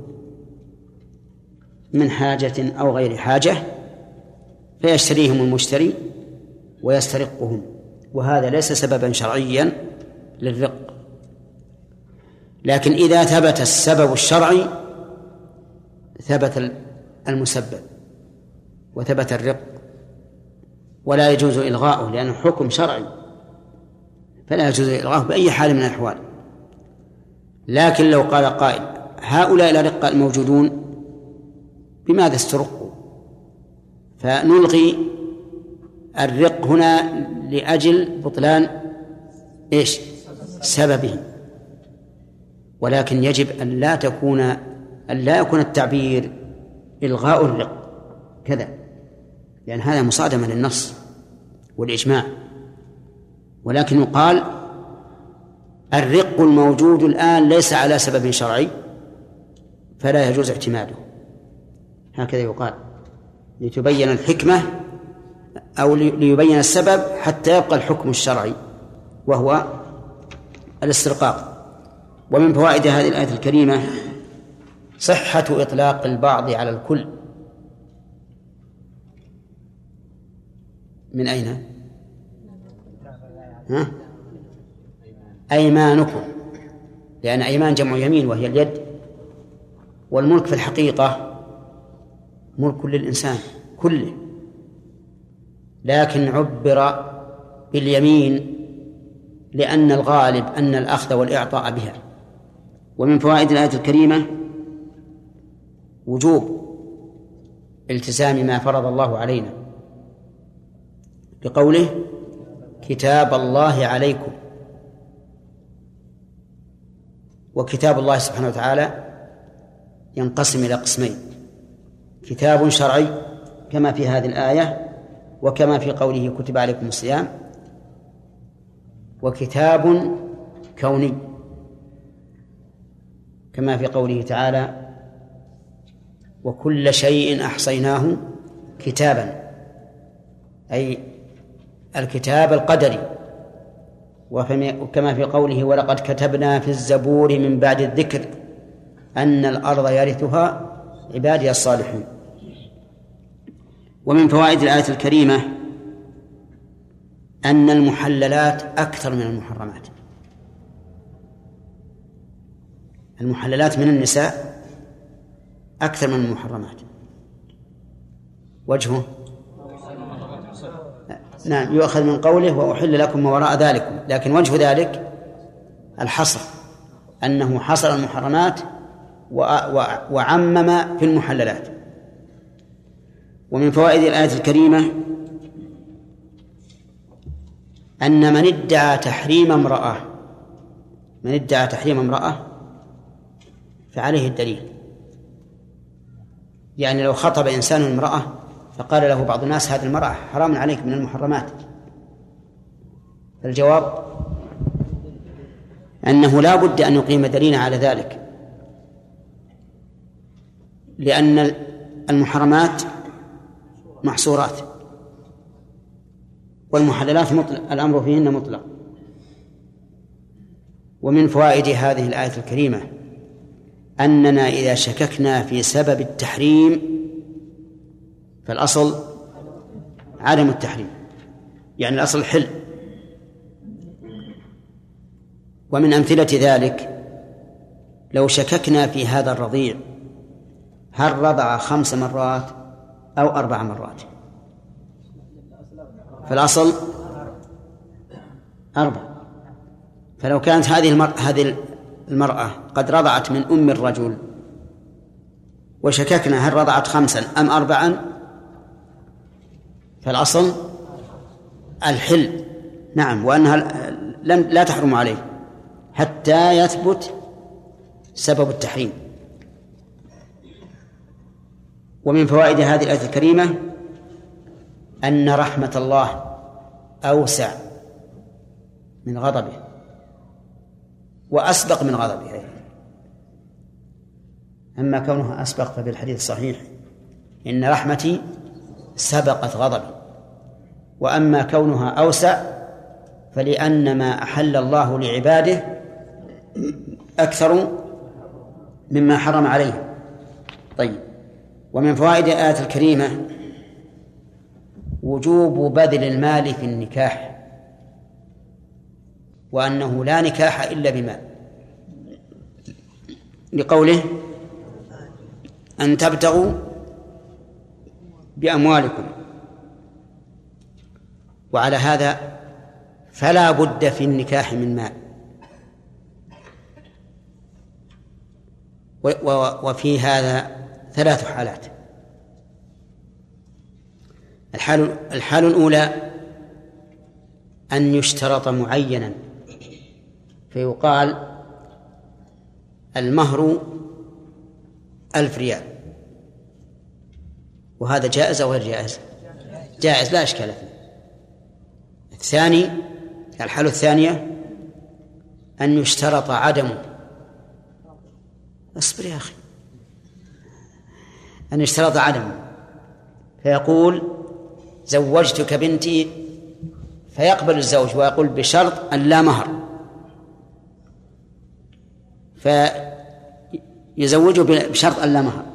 من حاجة أو غير حاجة فيشتريهم المشتري ويسترقهم وهذا ليس سببا شرعيا للرق. لكن إذا ثبت السبب الشرعي ثبت المسبب وثبت الرق ولا يجوز إلغاؤه لأنه حكم شرعي. فلا يجوز إلغاؤه بأي حال من الأحوال. لكن لو قال قائل هؤلاء الأرقة الموجودون بماذا استرقوا؟ فنلغي الرق هنا لأجل بطلان إيش؟ سببه ولكن يجب أن لا تكون أن لا يكون التعبير إلغاء الرق. كذا. لأن هذا مصادمة للنص والإجماع. ولكن يقال الرق الموجود الآن ليس على سبب شرعي فلا يجوز اعتماده. هكذا يقال. لتبين الحكمة أو ليبين السبب حتى يبقى الحكم الشرعي وهو الاسترقاق. ومن فوائد هذه الآية الكريمة صحة إطلاق البعض على الكل من أين؟ ها؟ أيمانكم لأن أيمان جمع يمين وهي اليد والملك في الحقيقة ملك للإنسان كله لكن عبر باليمين لأن الغالب أن الأخذ والإعطاء بها ومن فوائد الآية الكريمة وجوب التزام ما فرض الله علينا. بقوله كتاب الله عليكم. وكتاب الله سبحانه وتعالى ينقسم إلى قسمين. كتاب شرعي كما في هذه الآية وكما في قوله كتب عليكم الصيام. وكتاب كوني. كما في قوله تعالى وكل شيء أحصيناه كتابا. أي الكتاب القدري. وكما في قوله ولقد كتبنا في الزبور من بعد الذكر أن الأرض يرثها عبادي الصالحون. ومن فوائد الآية الكريمة أن المحللات أكثر من المحرمات. المحللات من النساء أكثر من المحرمات. وجهه؟ نعم يؤخذ من قوله وأحل لكم ما وراء ذلكم. لكن وجه ذلك الحصر أنه حصر المحرمات وعمم في المحللات. ومن فوائد الآية الكريمة أن من ادعى تحريم امرأة من ادعى تحريم امرأة فعليه الدليل. يعني لو خطب إنسان امرأة فقال له بعض الناس هذه المرأة حرام عليك من المحرمات. الجواب أنه لا بد أن يقيم دليلا على ذلك. لأن المحرمات محصورات. والمحللات مطلق الأمر فيهن مطلق. ومن فوائد هذه الآية الكريمة أننا إذا شككنا في سبب التحريم فالأصل عدم التحريم يعني الأصل حل. ومن أمثلة ذلك لو شككنا في هذا الرضيع هل رضع خمس مرات أو أربع مرات؟ فالأصل أربع. فلو كانت هذه المرأة هذه المرأة قد رضعت من أم الرجل. وشككنا هل رضعت خمسا أم أربعا؟ فالأصل الحل. نعم وأنها لن لا تحرم عليه حتى يثبت سبب التحريم. ومن فوائد هذه الآية الكريمة أن رحمة الله أوسع من غضبه. وأسبق من غضبه. أما كونها أسبق ففي الحديث الصحيح إن رحمتي سبقت غضبي. وأما كونها أوسع فلأن ما أحل الله لعباده أكثر مما حرم عليهم طيب. ومن فوائد الآية الكريمة وجوب بذل المال في النكاح. وأنه لا نكاح إلا بمال. لقوله أن تبتغوا بأموالكم. وعلى هذا فلا بد في النكاح من مال. وفي هذا ثلاث حالات. الحال الحال الأولى أن يشترط معينا فيقال المهر ألف ريال. وهذا جائز أو غير جائز؟ جائز لا إشكال فيه. الثاني الحالة الثانية أن يشترط عدمه اصبر يا أخي أن يشترط عدمه فيقول زوجتك بنتي فيقبل الزوج ويقول بشرط أن لا مهر. فيزوجه بشرط أن لا مهر.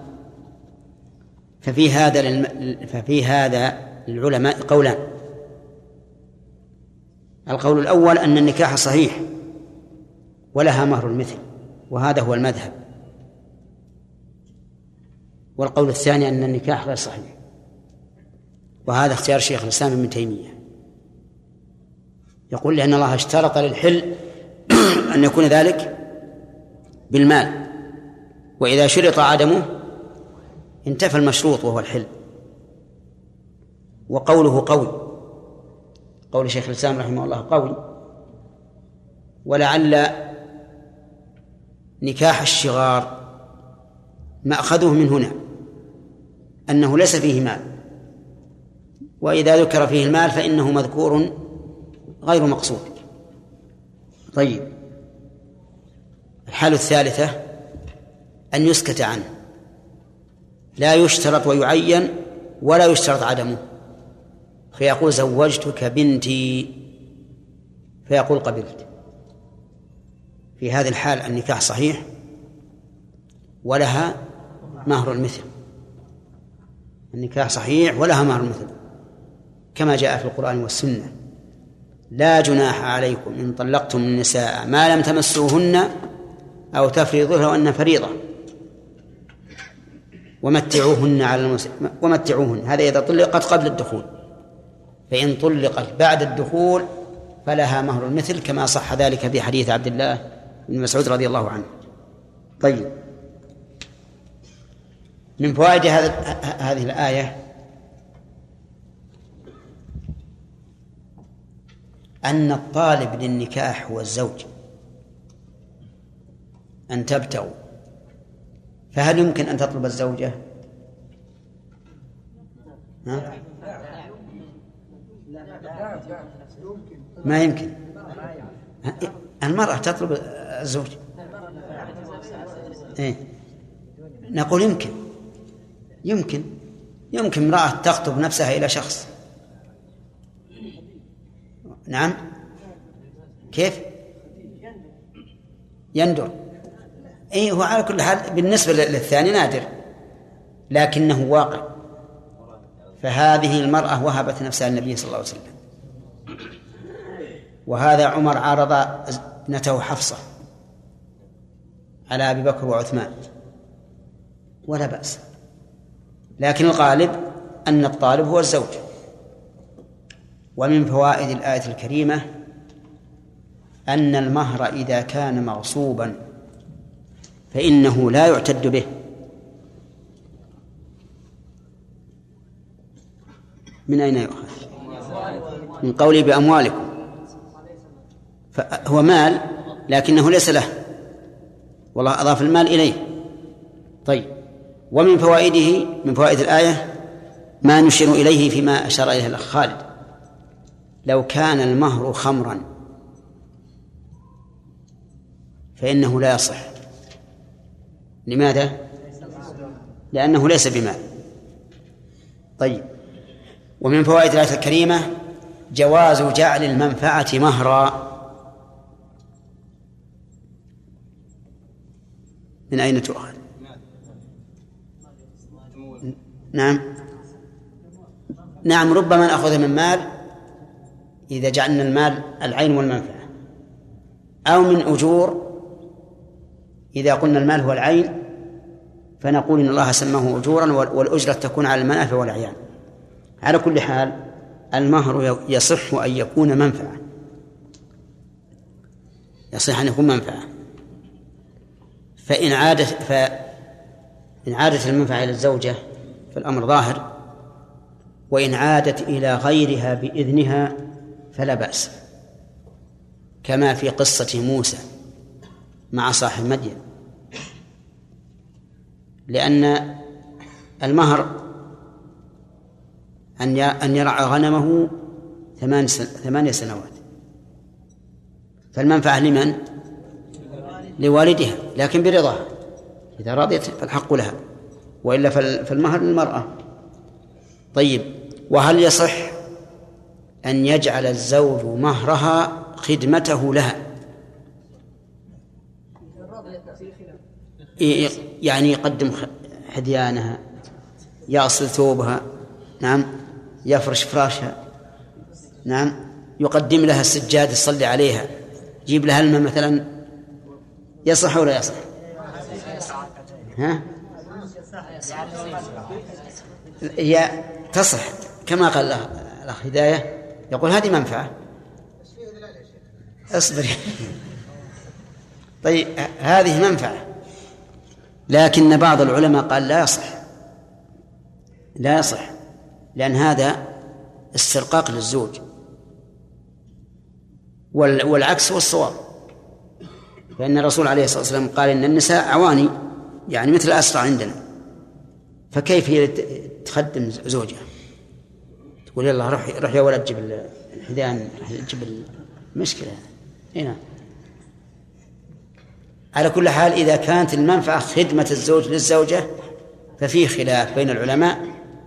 ففي هذا للم... ففي هذا للعلماء قولان. القول الأول أن النكاح صحيح ولها مهر المثل وهذا هو المذهب. والقول الثاني أن النكاح غير صحيح وهذا اختيار شيخ الإسلام ابن تيمية. يقول لأن الله اشترط للحل أن يكون ذلك بالمال. وإذا شرط عدمه انتفى المشروط وهو الحل وقوله قوي قول شيخ الإسلام رحمه الله قوي ولعل نكاح الشغار مأخذه من هنا أنه ليس فيه مال. وإذا ذكر فيه المال فإنه مذكور غير مقصود. طيب. الحالة الثالثة أن يسكت عنه. لا يشترط ويعين ولا يشترط عدمه. فيقول زوجتك بنتي. فيقول قبلت. في هذه الحال النكاح صحيح ولها مهر المثل. النكاح صحيح ولها مهر المثل. كما جاء في القرآن والسنة. لا جناح عليكم إن طلقتم النساء ما لم تمسوهن أو تفرضوا لهن فريضة. ومتعوهن على. ومتعوهن. هذا إذا طلقت قبل الدخول. فإن طلقت بعد الدخول فلها مهر المثل كما صح ذلك في حديث عبد الله بن مسعود رضي الله عنه. طيب. من فوائد هذه الآية أن الطالب للنكاح هو الزوج. أن تبتغوا. فهل يمكن أن تطلب الزوجة؟ ها؟ ما يمكن. المرأة تطلب الزوج. إيه؟ نقول يمكن. يمكن. يمكن امرأة تخطب نفسها إلى شخص. نعم. كيف؟ يندر. اي هو على كل حال بالنسبة للثاني نادر لكنه واقع. فهذه المرأة وهبت نفسها للنبي صلى الله عليه وسلم. وهذا عمر عارض ابنته حفصة على أبي بكر وعثمان. ولا بأس. لكن الغالب أن الطالب هو الزوج. ومن فوائد الآية الكريمة أن المهر إذا كان مغصوبا. فإنه لا يعتد به. من أين يؤخذ؟ من قوله بأموالكم. فهو مال لكنه ليس له. والله أضاف المال إليه. طيب. ومن فوائده من فوائد الآية ما نشير إليه فيما أشار إليه الأخ خالد. لو كان المهر خمرا فإنه لا يصح. لماذا؟ لأنه ليس بمال طيب. ومن فوائد الآية الكريمة جواز جعل المنفعة مهرا. من أين تؤخذ؟ نعم. نعم ربما نأخذ من مال إذا جعلنا المال العين والمنفعة. أو من أجور إذا قلنا المال هو العين فنقول إن الله سماه أجورا والأجرة تكون على المنافع والأعيان على كل حال المهر يصح أن يكون منفعة. يصح أن يكون منفعة. فإن عادت فإن عادت المنفعة إلى الزوجة فالأمر ظاهر. وإن عادت إلى غيرها بإذنها فلا بأس. كما في قصة موسى. مع صاحب مدين لأن المهر أن أن يرعى غنمه ثمان ثمانية سنوات. فالمنفعة لمن؟ لوالدها لكن برضاها. إذا رضيت فالحق لها. وإلا فالمهر للمرأة. طيب وهل يصح أن يجعل الزوج مهرها خدمته لها؟ يعني يقدم حديانها يأصل ثوبها نعم يفرش فراشها نعم يقدم لها السجاد يصلي عليها يجيب لها الماء مثلا يصح ولا يصح؟ ها؟ هي تصح كما قال الأخ هداية يقول هذه منفعة اصبر طيب هذه منفعة لكن بعض العلماء قال لا يصح. لا يصح لأن هذا استرقاق للزوج. والعكس هو الصواب. فإن الرسول عليه الصلاة والسلام قال إن النساء عواني يعني مثل الأسرى عندنا. فكيف هي تخدم زوجها؟ تقول يلا روح روح يا ولد جيب الحذاء جيب المشكلة هنا على كل حال إذا كانت المنفعة خدمة الزوج للزوجة ففي خلاف بين العلماء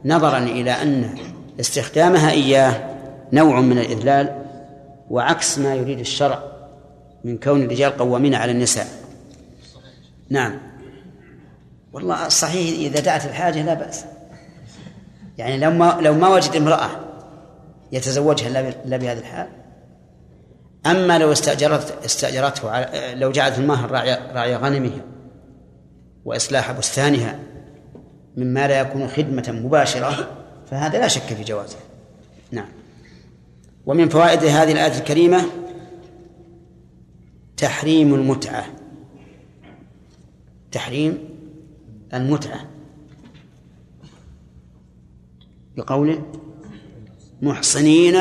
نظرا إلى أن استخدامها إياه نوع من الإذلال وعكس ما يريد الشرع من كون الرجال قوامين على النساء. نعم. والله صحيح إذا دعت الحاجة لا بأس. يعني لو ما لو ما وجد امرأة يتزوجها إلا بهذا الحال أما لو استأجرت استأجرته على لو جعلت المهر راعي راعي غنمها وإصلاح بستانها مما لا يكون خدمة مباشرة فهذا لا شك في جوازه. نعم. ومن فوائد هذه الآية الكريمة تحريم المتعة. تحريم المتعة. بقوله محصنين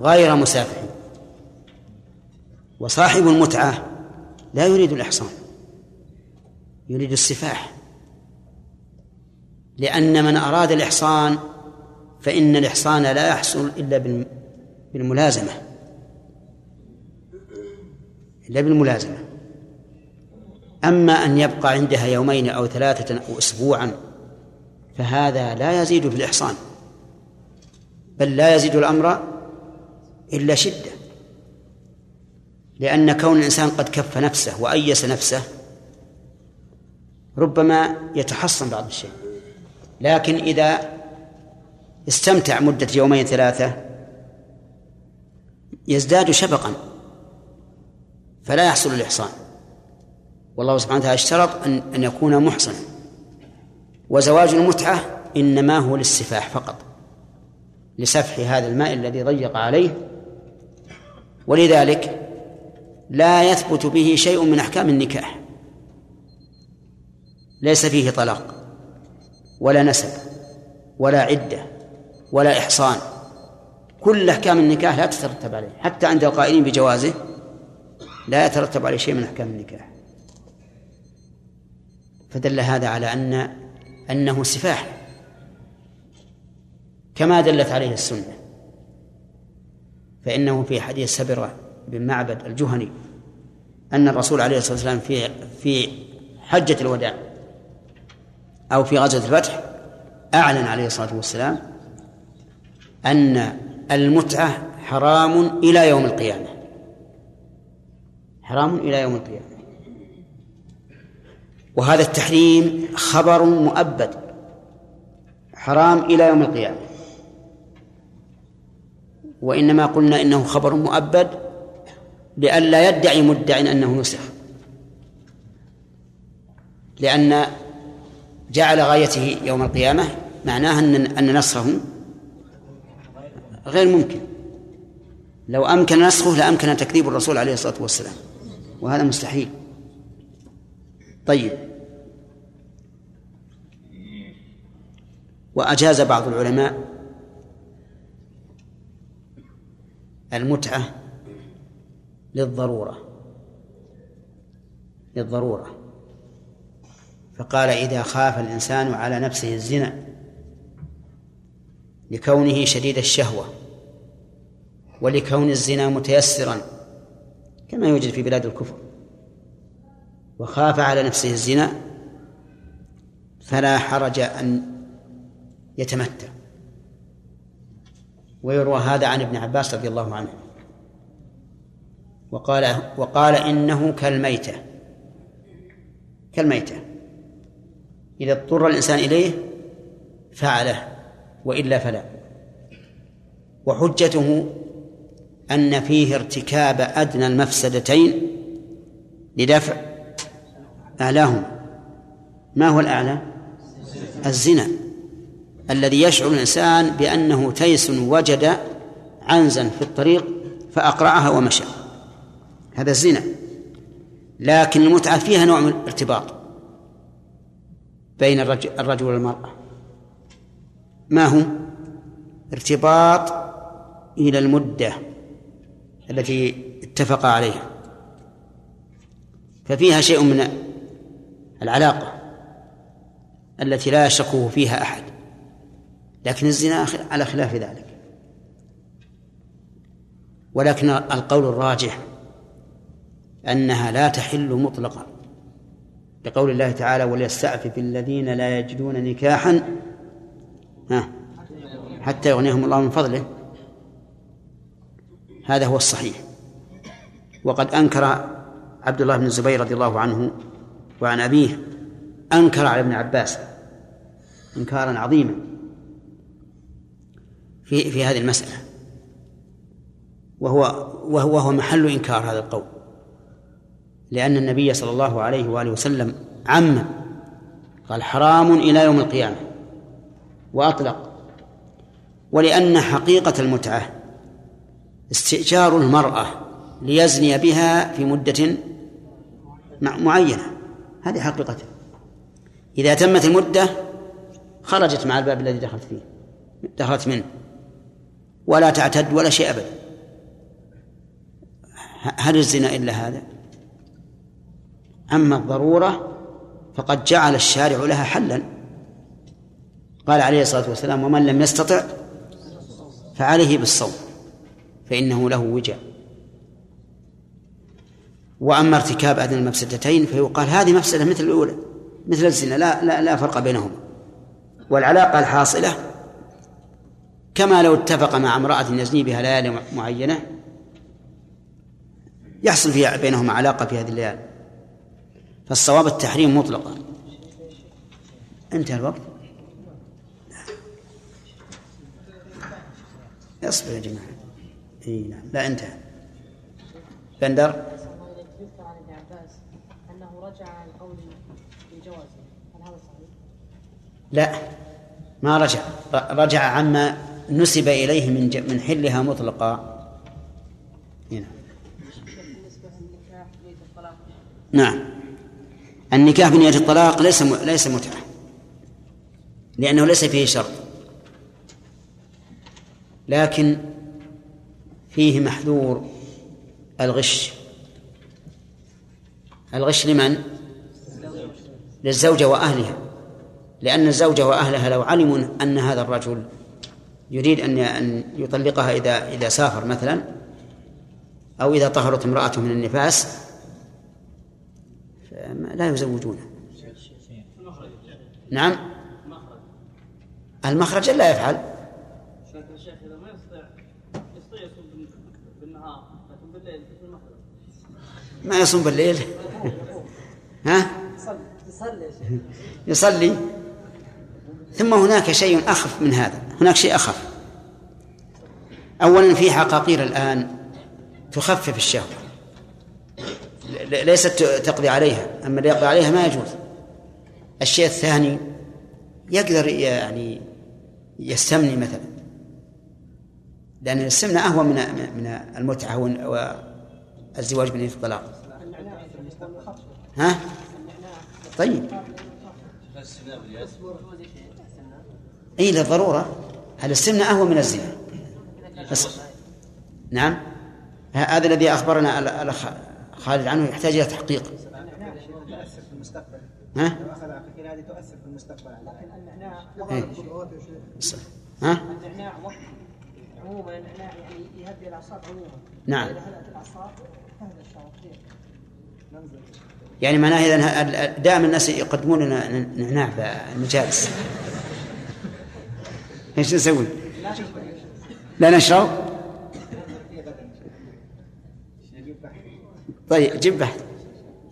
غير مسافحين وصاحب المتعة لا يريد الإحصان يريد السفاح. لأن من أراد الإحصان فإن الإحصان لا يحصل إلا بالملازمة. إلا بالملازمة. أما أن يبقى عندها يومين أو ثلاثة أو أسبوعا فهذا لا يزيد في الإحصان. بل لا يزيد الأمر إلا شدة. لأن كون الإنسان قد كف نفسه وأيس نفسه ربما يتحصن بعض الشيء. لكن إذا استمتع مدة يومين ثلاثة يزداد شفقا فلا يحصل الإحصان. والله سبحانه وتعالى اشترط أن أن يكون محصنا. وزواج المتعة إنما هو للسفاح فقط لسفح هذا الماء الذي ضيق عليه. ولذلك لا يثبت به شيء من أحكام النكاح. ليس فيه طلاق ولا نسب ولا عدة ولا إحصان. كل أحكام النكاح لا تترتب عليه حتى عند القائلين بجوازه لا يترتب عليه شيء من أحكام النكاح. فدل هذا على أن أنه سفاح كما دلت عليه السنة. فإنه في حديث سبرة بن معبد الجهني أن الرسول عليه الصلاة والسلام في في حجة الوداع أو في غزوة الفتح أعلن عليه الصلاة والسلام أن المتعة حرام إلى يوم القيامة. حرام إلى يوم القيامة. وهذا التحريم خبر مؤبد. حرام إلى يوم القيامة. وإنما قلنا إنه خبر مؤبد لئلا يدعي مدع أنه نسخ لأن جعل غايته يوم القيامة معناه أن أن نسخه غير ممكن. لو أمكن نسخه لأمكن تكذيب الرسول عليه الصلاة والسلام وهذا مستحيل. طيب. وأجاز بعض العلماء المتعة للضرورة. للضرورة. فقال إذا خاف الإنسان على نفسه الزنا لكونه شديد الشهوة ولكون الزنا متيسرا كما يوجد في بلاد الكفر. وخاف على نفسه الزنا فلا حرج أن يتمتع. ويروى هذا عن ابن عباس رضي الله عنه. وقال وقال إنه كالميتة. كالميتة. إذا اضطر الإنسان إليه فعله وإلا فلا. وحجته أن فيه ارتكاب أدنى المفسدتين لدفع أعلاهما ما هو الأعلى؟ الزنا. الذي يشعر الإنسان بأنه تيس وجد عنزا في الطريق فأقرعها ومشى. هذا الزنا لكن المتعة فيها نوع من الارتباط بين الرجل, والمرأة. ما هو ارتباط إلى المدة التي اتفق عليها. ففيها شيء من العلاقة التي لا يشكه فيها أحد. لكن الزنا على خلاف ذلك. ولكن القول الراجح أنها لا تحل مطلقا. لقول الله تعالى وليستعفف الذين لا يجدون نكاحا ها حتى يغنيهم الله من فضله. هذا هو الصحيح. وقد أنكر عبد الله بن الزبير رضي الله عنه وعن أبيه أنكر على ابن عباس إنكارا عظيما في في هذه المسألة. وهو وهو وهو محل إنكار هذا القول. لأن النبي صلى الله عليه وآله وسلم عم قال حرام إلى يوم القيامة وأطلق. ولأن حقيقة المتعة استئجار المرأة ليزني بها في مدة معينة. هذه حقيقته إذا تمت المدة خرجت مع الباب الذي دخلت فيه دخلت منه. ولا تعتد ولا شيء أبدا. هل الزنا إلا هذا؟ أما الضرورة فقد جعل الشارع لها حلا. قال عليه الصلاة والسلام ومن لم يستطع فعليه بالصوم فإنه له وجاء وأما ارتكاب أدنى المفسدتين فيقال هذه مفسدة مثل الأولى مثل الزنا لا لا لا فرق بينهما. والعلاقة الحاصلة كما لو اتفق مع امرأة يزني بها ليالي معينة يحصل فيها بينهما علاقة في هذه الليالي. فالصواب التحريم مطلقا. انتهى الوقت. اصبر يا جماعة. إي نعم. لا انتهى. بندر؟ لا ما رجع. رجع عما نسب إليه من من حلها مطلقا. هنا. الطلاق نعم. النكاح بنية الطلاق ليس ليس متعة. لأنه ليس فيه شرط لكن فيه محذور الغش. الغش لمن؟ للزوجة وأهلها. لأن الزوجة وأهلها لو علموا أن هذا الرجل يريد أن أن يطلقها إذا إذا سافر مثلا أو إذا طهرت امرأته من النفاس لا يزوجونه نعم. المخرج لا يفعل. ما يصوم بالليل. ها؟ يصلي. ثم هناك شيء أخف من هذا. هناك شيء أخف. أولا في حقاقير الآن تخفف الشهوة. ليست تقضي عليها أما اللي يقضي عليها ما يجوز. الشيء الثاني يقدر يعني يستمني مثلا. لأن السمنة أهون من من المتعة وال- والزواج بدون الطلاق. ها؟ طيب. اي للضرورة. هل السمنه أهون من الزنا. نعم. هذا الذي أخبرنا ال- الاخ خالد عنه يحتاج إلى تحقيق ها إيه. ها عموما النعناع يعني يهدي الاعصاب عموما نعم. إذا الاعصاب يعني معناه اذا دائما الناس يقدمون لنا نعناع في المجالس إيش نسوي؟ لا نشرب؟ طيب جيب بحث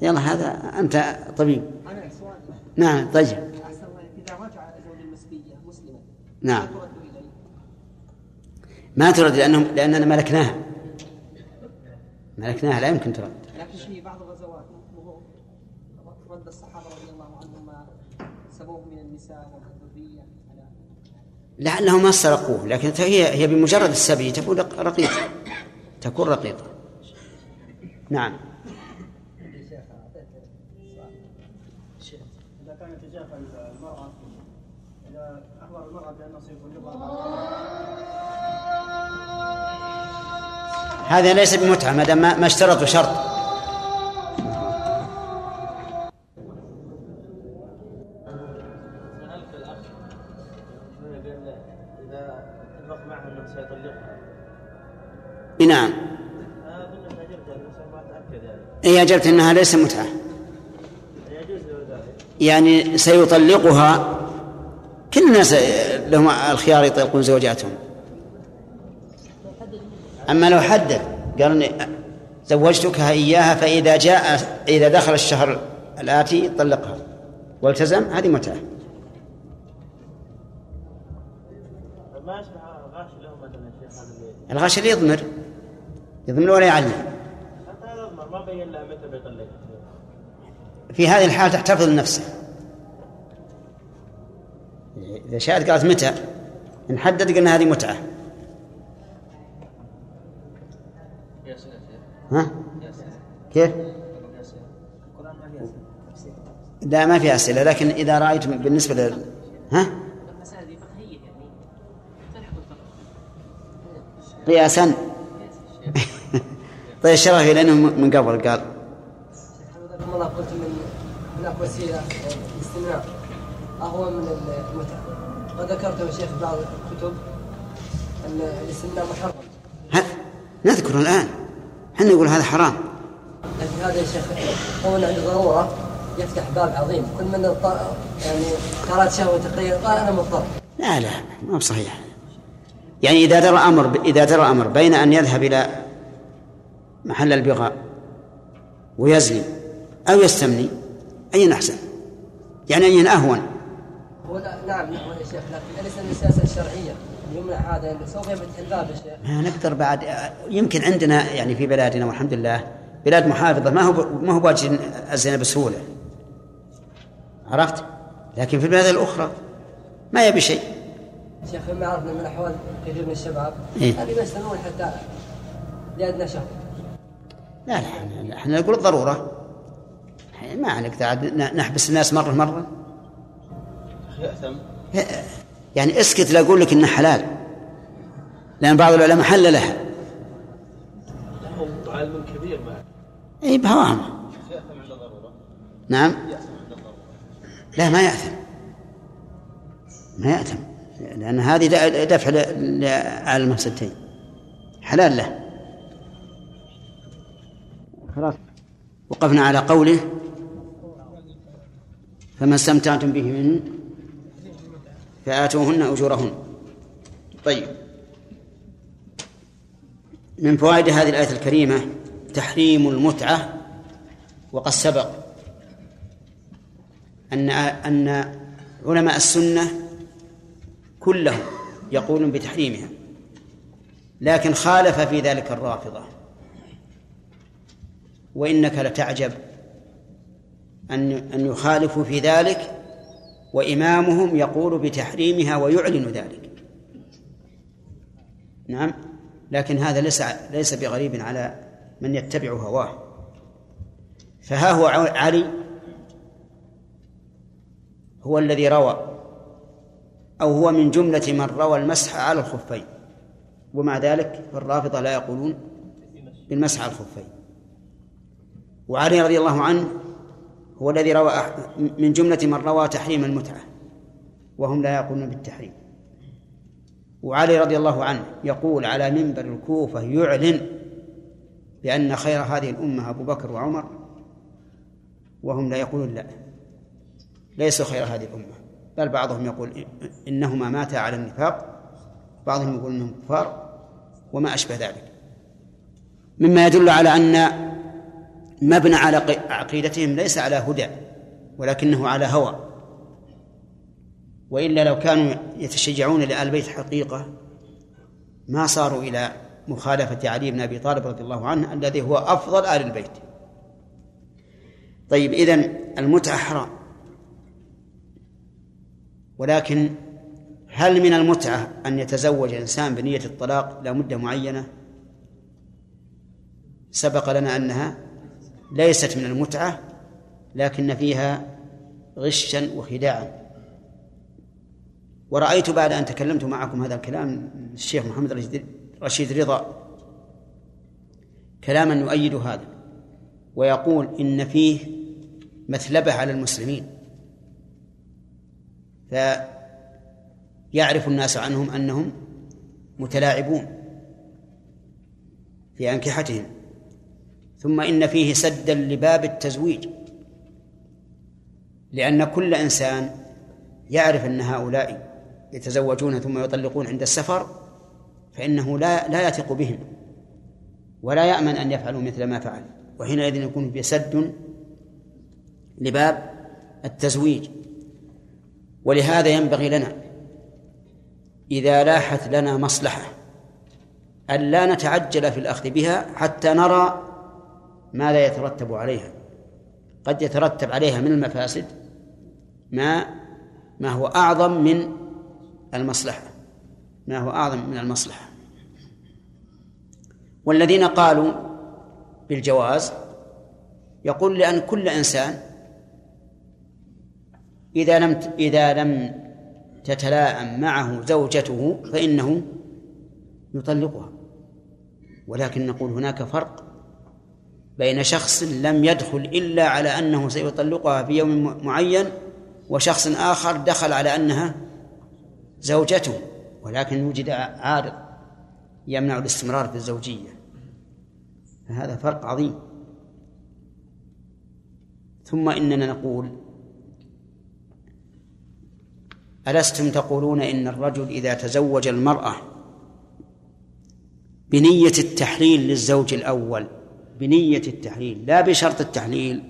يلا هذا أنت طبيب. أنا سؤال نعم طيب. اذا رجع زوج المسبيه مسلما نعم. ما ترد لأنهم لأننا ملكناها. ملكناها لا يمكن ترد. لكن في بعض الغزوات رد الصحابه رضي الله عنهم ما سبوه من النساء والذريه على لعلهم ما سرقوه لكن هي هي بمجرد السبي تكون رق- رقيقة تكون رقيقة. نعم. هذا ليس بمتعة ما دام ما اشترطوا شرط يعني أجبت أنها ليس متعة. يعني سيطلقها كل الناس لهم الخيار يطلقون زوجاتهم. أما لو حدد قال إني زوجتكها إياها فإذا جاء إذا دخل الشهر الآتي طلقها. والتزم هذه متعة. ما يشبه غاش له مثلا الشيخ هذا اللي يضمر يضمر ولا يعلم. لها متى بيطلقها في هذه الحال تحتفظ لنفسه إذا شاءت قالت متى؟ نحدد قلنا هذه متعة. ها؟ كيف؟ لا ما في أسئلة لكن إذا رأيت بالنسبة لل ها؟ يعني. قياسا طيب الشرفي لأنه من قبل قال. الله قلت من هناك وسيلة الاستماع اهون من المتعه وذكرت يا شيخ بعض الكتب أن الاستماع محرم. ها نذكر الآن. إحنا نقول هذا حرام. لكن هذا يا شيخ قول عند ضرورة. يفتح باب عظيم. كل من يعني قالت شهوة تقرير قال أنا مضطر. لا لا ما هو صحيح. يعني إذا درى أمر إذا درى أمر بين أن يذهب إلى محل البغاء ويزني أو يستمني أين أحسن؟ يعني أين أهون؟ نعم نعم يا شيخ لكن أليس من السياسة الشرعية؟ يمنع هذا سوف يفتح الباب يا شيخ. ما نقدر بعد يمكن عندنا يعني في بلادنا والحمد لله بلاد محافظة ما هو ما هو باجي الزنا بسهولة. عرفت؟ لكن في البلاد الأخرى ما يبي شيء. شيخ ما عرفنا من أحوال كثير من الشباب. إيه. هذه يستمعون حتى لأدنى شهر. لا لا احنا- نقول الضرورة. ما نقدر عاد نحبس الناس مرة مرة. يعني اسكت لا أقول لك انه حلال لأن بعض العلماء حللها له علم كبير اي ضرورة نعم. يأثم عند لا ما يأثم. ما يأثم لأن هذه دفع ل- ل- على المفسدتين حلال له. خلاص. وقفنا على قوله فما استمتعتم به من فآتوهن أجورهن. طيب. من فوائد هذه الآية الكريمة تحريم المتعة وقد سبق أن أن علماء السنة كلهم يقولون بتحريمها لكن خالف في ذلك الرافضة. وإنك لتعجب أن أن يخالفوا في ذلك وإمامهم يقول بتحريمها ويعلن ذلك. نعم. لكن هذا ليس ليس بغريب على من يتبع هواه. فها هو علي هو الذي روى أو هو من جملة من روى المسح على الخفين. ومع ذلك فالرافضة لا يقولون بالمسح على الخفين. وعلي رضي الله عنه هو الذي روى من جملة من روى تحريم المتعة وهم لا يقولون بالتحريم. وعلي رضي الله عنه يقول على منبر الكوفة يعلن بأن خير هذه الأمة أبو بكر وعمر وهم لا يقولون لا ليسوا خير هذه الأمة. بل بعضهم يقول إنهما ماتا على النفاق بعضهم يقول إنهم كفار وما أشبه ذلك. مما يدل على أن مبنى على عقيدتهم ليس على هدى ولكنه على هوى. وإلا لو كانوا يتشجعون لآل البيت حقيقة ما صاروا إلى مخالفة علي بن أبي طالب رضي الله عنه الذي هو أفضل آل البيت. طيب إذن المتعة حرام ولكن هل من المتعة أن يتزوج إنسان بنية الطلاق إلى مدة معينة؟ سبق لنا أنها ليست من المتعة لكن فيها غشا وخداعا. ورأيت بعد أن تكلمت معكم هذا الكلام الشيخ محمد رشيد رضا كلاما يؤيد هذا ويقول إن فيه مثلبة على المسلمين فيعرف الناس عنهم أنهم متلاعبون في أنكحتهم. ثم إن فيه سدا لباب التزويج. لأن كل إنسان يعرف أن هؤلاء يتزوجون ثم يطلقون عند السفر فإنه لا لا يثق بهم ولا يأمن أن يفعلوا مثل ما فعل. وحينئذ يكون في سد لباب التزويج. ولهذا ينبغي لنا إذا لاحت لنا مصلحة أن لا نتعجل في الأخذ بها حتى نرى ماذا يترتب عليها. قد يترتب عليها من المفاسد ما ما هو أعظم من المصلحة. ما هو أعظم من المصلحة. والذين قالوا بالجواز يقول لأن كل إنسان إذا لم إذا لم تتلاءم معه زوجته فإنه يطلقها. ولكن نقول هناك فرق. بين شخص لم يدخل إلا على أنه سيطلقها في يوم معين وشخص آخر دخل على أنها زوجته ولكن وجد عارض يمنع الاستمرار في الزوجية. فهذا فرق عظيم. ثم إننا نقول ألستم تقولون إن الرجل إذا تزوج المرأة بنية التحليل للزوج الأول بنية التحليل لا بشرط التحليل.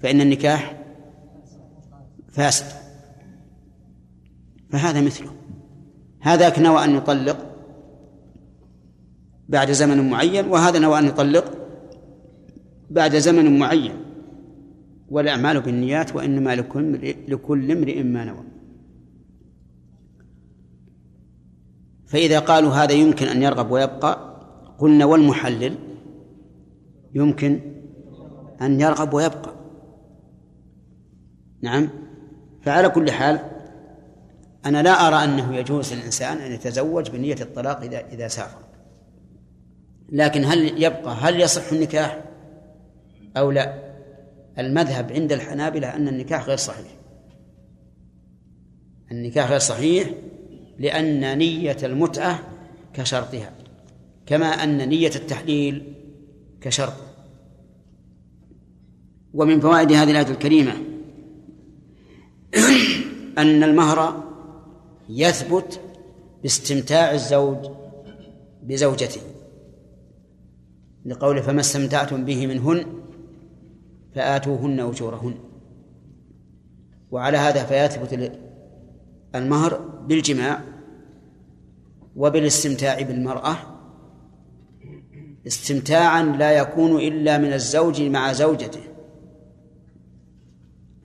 فإن النكاح فاسد. فهذا مثله. هذاك نوى أن يطلق بعد زمن معين وهذا نوى أن يطلق بعد زمن معين. والأعمال بالنيات وإنما لكل امرئ ما نوى. فإذا قالوا هذا يمكن أن يرغب ويبقى قلنا والمحلل يمكن أن يرغب ويبقى. نعم. فعلى كل حال أنا لا أرى أنه يجوز للإنسان أن يتزوج بنية الطلاق إذا إذا سافر. لكن هل يبقى هل يصح النكاح أو لا؟ المذهب عند الحنابلة أن النكاح غير صحيح. النكاح غير صحيح لأن نية المتعة كشرطها كما أن نية التحليل كشرط. ومن فوائد هذه الآية الكريمة أن المهر يثبت باستمتاع الزوج بزوجته. لقوله فما استمتعتم به منهن فآتوهن أجورهن. وعلى هذا فيثبت المهر بالجماع وبالاستمتاع بالمرأة. استمتاعا لا يكون إلا من الزوج مع زوجته.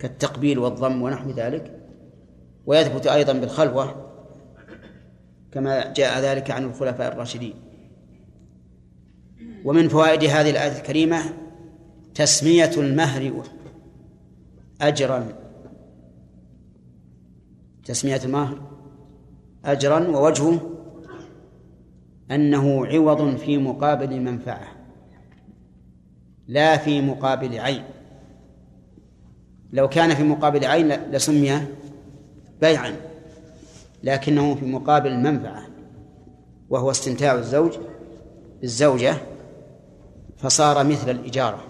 كالتقبيل والضم ونحو ذلك. ويثبت أيضا بالخلوة كما جاء ذلك عن الخلفاء الراشدين. ومن فوائد هذه الآية الكريمة تسمية المهر أجرا. تسمية المهر أجرا ووجهه أنه عوض في مقابل منفعة لا في مقابل عين لو كان في مقابل عين لسمي بيعا لكنه في مقابل منفعة وهو استمتاع الزوج بالزوجة فصار مثل الإجارة.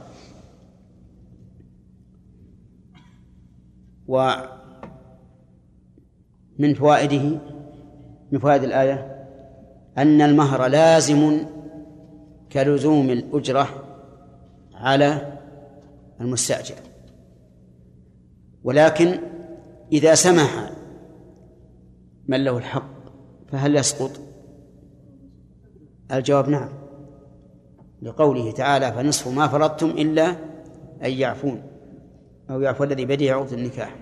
ومن فوائده من فوائد الآية أن المهر لازم كلزوم الأجرة على المستأجر. ولكن إذا سمح من له الحق فهل يسقط؟ الجواب نعم. لقوله تعالى فنصف ما فرضتم إلا أن يعفون أو يعفو الذي بيده عقد النكاح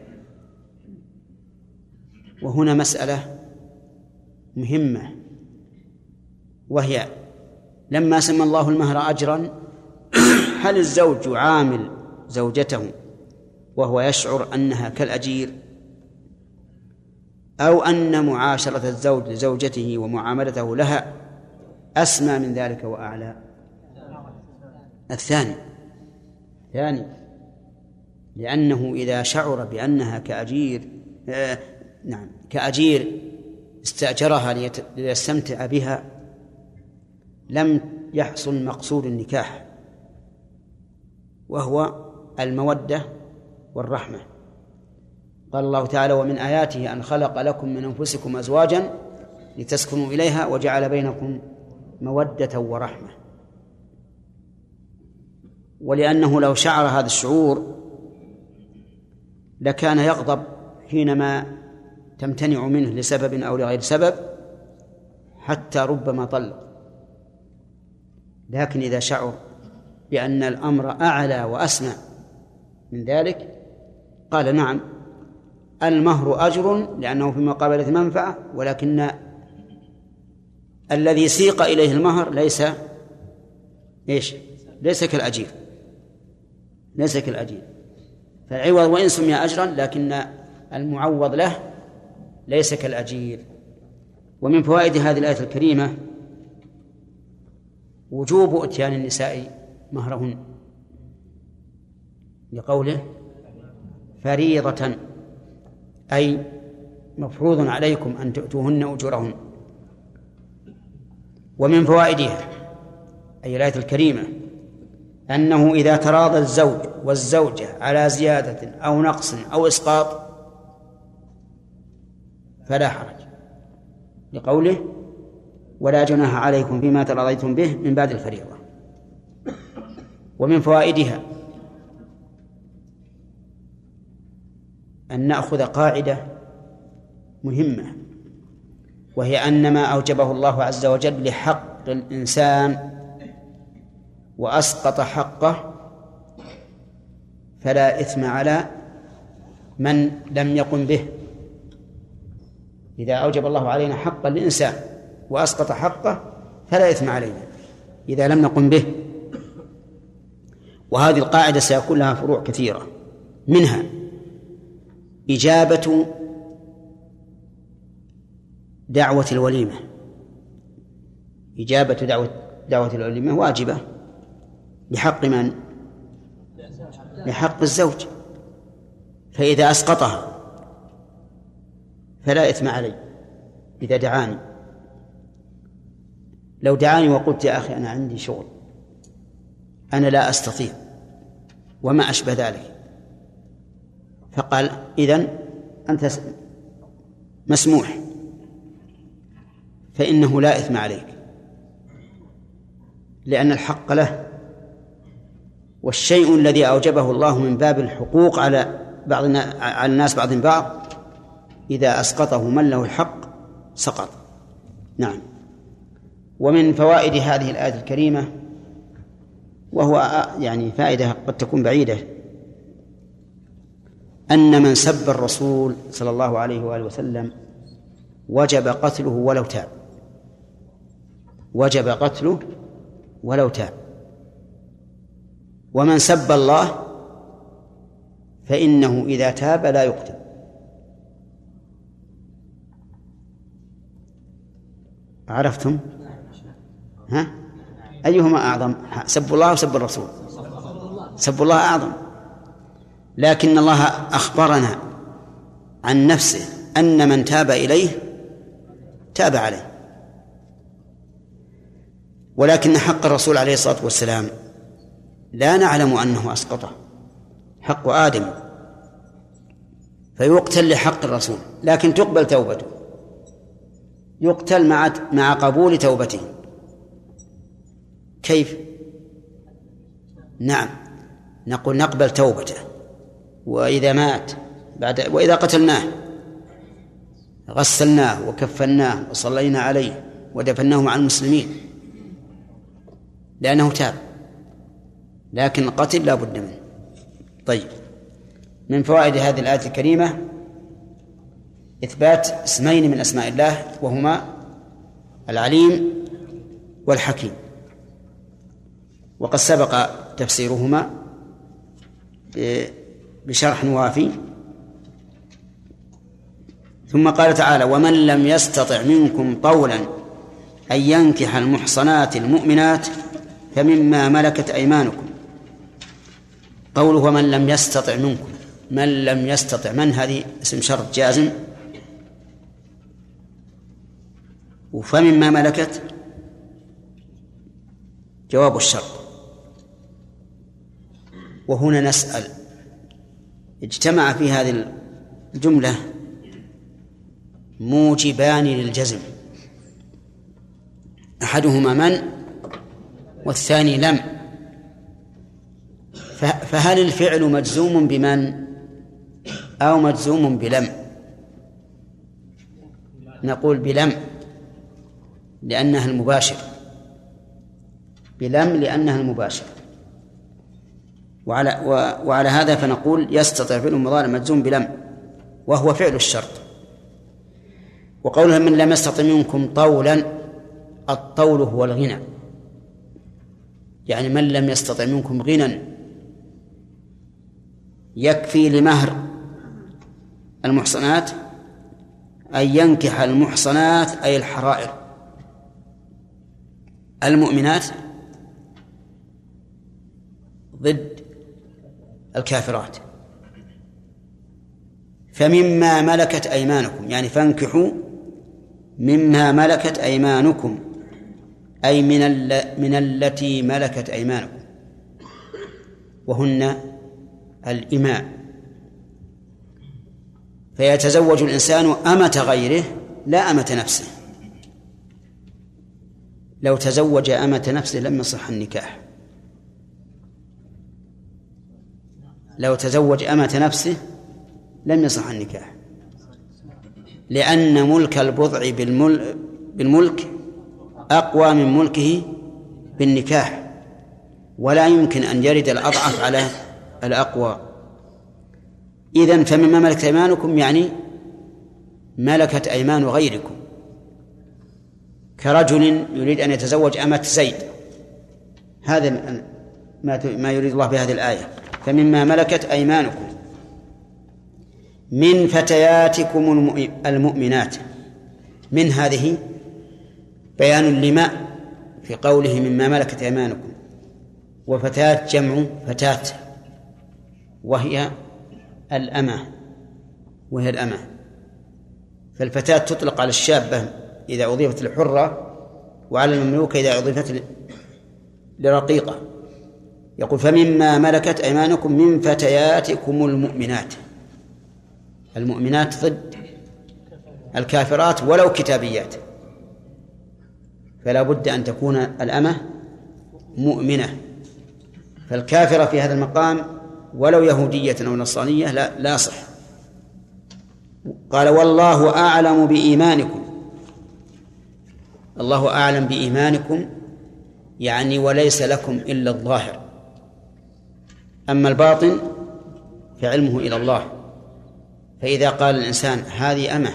وهنا مسألة مهمة وهي لما سمى الله المهر أجرا هل الزوج يعامل زوجته وهو يشعر أنها كالأجير أو أن معاشرة الزوج لزوجته ومعاملته لها أسمى من ذلك وأعلى. الثاني ثاني لأنه إذا شعر بأنها كأجير آه نعم كأجير استأجرها ليستمتع بها لم يحصل مقصود النكاح وهو المودة والرحمة. قال الله تعالى ومن آياته أن خلق لكم من أنفسكم أزواجا لتسكنوا إليها وجعل بينكم مودة ورحمة. ولأنه لو شعر هذا الشعور لكان يغضب حينما تمتنع منه لسبب أو لغير سبب حتى ربما طلق لكن إذا شعر بأن الأمر أعلى وأسمى من ذلك قال نعم المهر أجر لأنه في مقابلة منفعة ولكن الذي سيق إليه المهر ليس إيش؟ ليس كالأجير ليس كالأجير فالعوض وإن سمي أجرا لكن المعوض له ليس كالأجير ومن فوائد هذه الآية الكريمة وجوب إتيان النساء مهرهن لقوله فريضة. أي مفروض عليكم أن تؤتوهن أجورهن. ومن فوائدها أي الآية الكريمة أنه إذا تراضى الزوج والزوجة على زيادة أو نقص أو إسقاط فلا حرج. لقوله ولا جناح عليكم فيما تراضيتم به من بعد الفريضة. ومن فوائدها أن نأخذ قاعدة مهمة وهي أن ما أوجبه الله عز وجل لحق الإنسان وأسقط حقه فلا إثم على من لم يقم به. إذا أوجب الله علينا حقا للإنسان وأسقط حقه فلا إثم علينا إذا لم نقم به. وهذه القاعدة سيكون لها فروع كثيرة منها إجابة دعوة الوليمة. إجابة دعوة دعوة الوليمة واجبة. لحق من؟ لحق الزوج. فإذا أسقطها فلا إثم علي إذا دعاني. لو دعاني وقلت يا أخي أنا عندي شغل. أنا لا أستطيع. وما أشبه ذلك. فقال إذن أنت مسموح. فإنه لا إثم عليك. لأن الحق له. والشيء الذي أوجبه الله من باب الحقوق على بعض على الناس بعض بعض إذا أسقطه من له الحق سقط. نعم. ومن فوائد هذه الآية الكريمة وهو يعني فائدة قد تكون بعيدة أن من سب الرسول صلى الله عليه وآله وسلم وجب قتله ولو تاب وجب قتله ولو تاب ومن سب الله فإنه إذا تاب لا يقتل عرفتم؟ ها؟ أيهما أعظم؟ سب الله وسب الرسول سب الله أعظم لكن الله أخبرنا عن نفسه أن من تاب إليه تاب عليه. ولكن حق الرسول عليه الصلاة والسلام لا نعلم أنه أسقطه حق آدم. فيقتل لحق الرسول لكن تقبل توبته. يقتل مع مع قبول توبته. كيف؟ نعم نقول نقبل توبته. وإذا مات بعد وإذا قتلناه غسلناه وكفناه وصلينا عليه ودفناه مع المسلمين لأنه تاب لكن القتل لا بد منه. طيب من فوائد هذه الآية الكريمة إثبات اسمين من أسماء الله وهما العليم والحكيم. وقد سبق تفسيرهما بشرح وافي. ثم قال تعالى ومن لم يستطع منكم طولا أن ينكح المحصنات المؤمنات فمما ملكت أيمانكم. قوله ومن لم يستطع منكم. من لم يستطع؟ من هذه؟ اسم شرط جازم. فمما ملكت؟ جواب الشرط. وهنا نسأل اجتمع في هذه الجملة موجبان للجزم. أحدهما من والثاني لم. فهل الفعل مجزوم بمن أو مجزوم بلم؟ نقول بلم لأنها المباشر. بلم لأنها المباشر. وعلى وعلى هذا فنقول يستطيع فعل المضارع مجزوم بلم وهو فعل الشرط. وقولها من لم يستطع منكم طولا الطول هو الغنى. يعني من لم يستطع منكم غنى يكفي لمهر المحصنات أن ينكح المحصنات أي الحرائر. المؤمنات ضد الكافرات. فمما ملكت أيمانكم يعني فانكحوا مما ملكت أيمانكم أي من من التي ملكت أيمانكم وهن الإماء. فيتزوج الإنسان أمة غيره لا أمة نفسه. لو تزوج أمة نفسه لم يصح النكاح. لو تزوج أمة نفسه لم يصح النكاح. لأن ملك البضع بالمل بالملك أقوى من ملكه بالنكاح ولا يمكن أن يرد الأضعف على الأقوى. إذن فمما ملكت أيمانكم يعني ملكت أيمان غيركم. كرجل يريد أن يتزوج أمة زيد. هذا ما يريد الله بهذه الآية. فمما ملكت أيمانكم من فتياتكم المؤمنات. من هذه؟ بيان لما؟ في قوله مما ملكت أيمانكم. وفتاة جمع فتاة. وهي الأمة. وهي الأمة. فالفتاة تطلق على الشابة إذا أضيفت للحرة وعلى المملوكة إذا أضيفت لرقيقة. يقول فمما ملكت أيمانكم من فتياتكم المؤمنات. المؤمنات ضد الكافرات ولو كتابيات. فلا بد أن تكون الأمة مؤمنة. فالكافرة في هذا المقام ولو يهودية أو نصرانية لا لا صح. قال والله أعلم بإيمانكم. الله أعلم بإيمانكم يعني وليس لكم إلا الظاهر. أما الباطن فعلمه إلى الله. فإذا قال الإنسان هذه أمة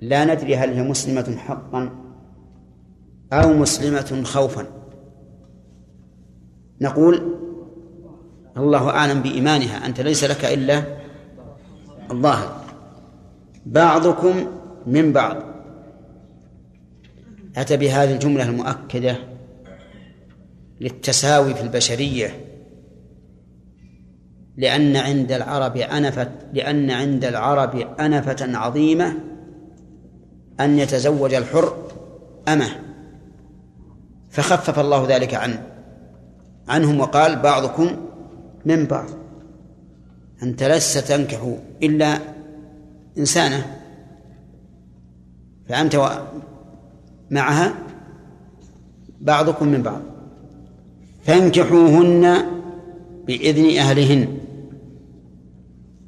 لا ندري هل هي مسلمة حقا أو مسلمة خوفا. نقول الله أعلم بإيمانها أنت ليس لك إلا الظاهر. بعضكم من بعض. أتى بهذه الجملة المؤكدة للتساوي في البشرية؟ لأن عند العرب أنفة لأن عند العرب أنفة عظيمة أن يتزوج الحر أمه. فخفف الله ذلك عنه عنهم وقال بعضكم من بعض. أنت لست تنكح إلا إنسانة. فأنت معها بعضكم من بعض. فانكحوهن بإذن أهلهن.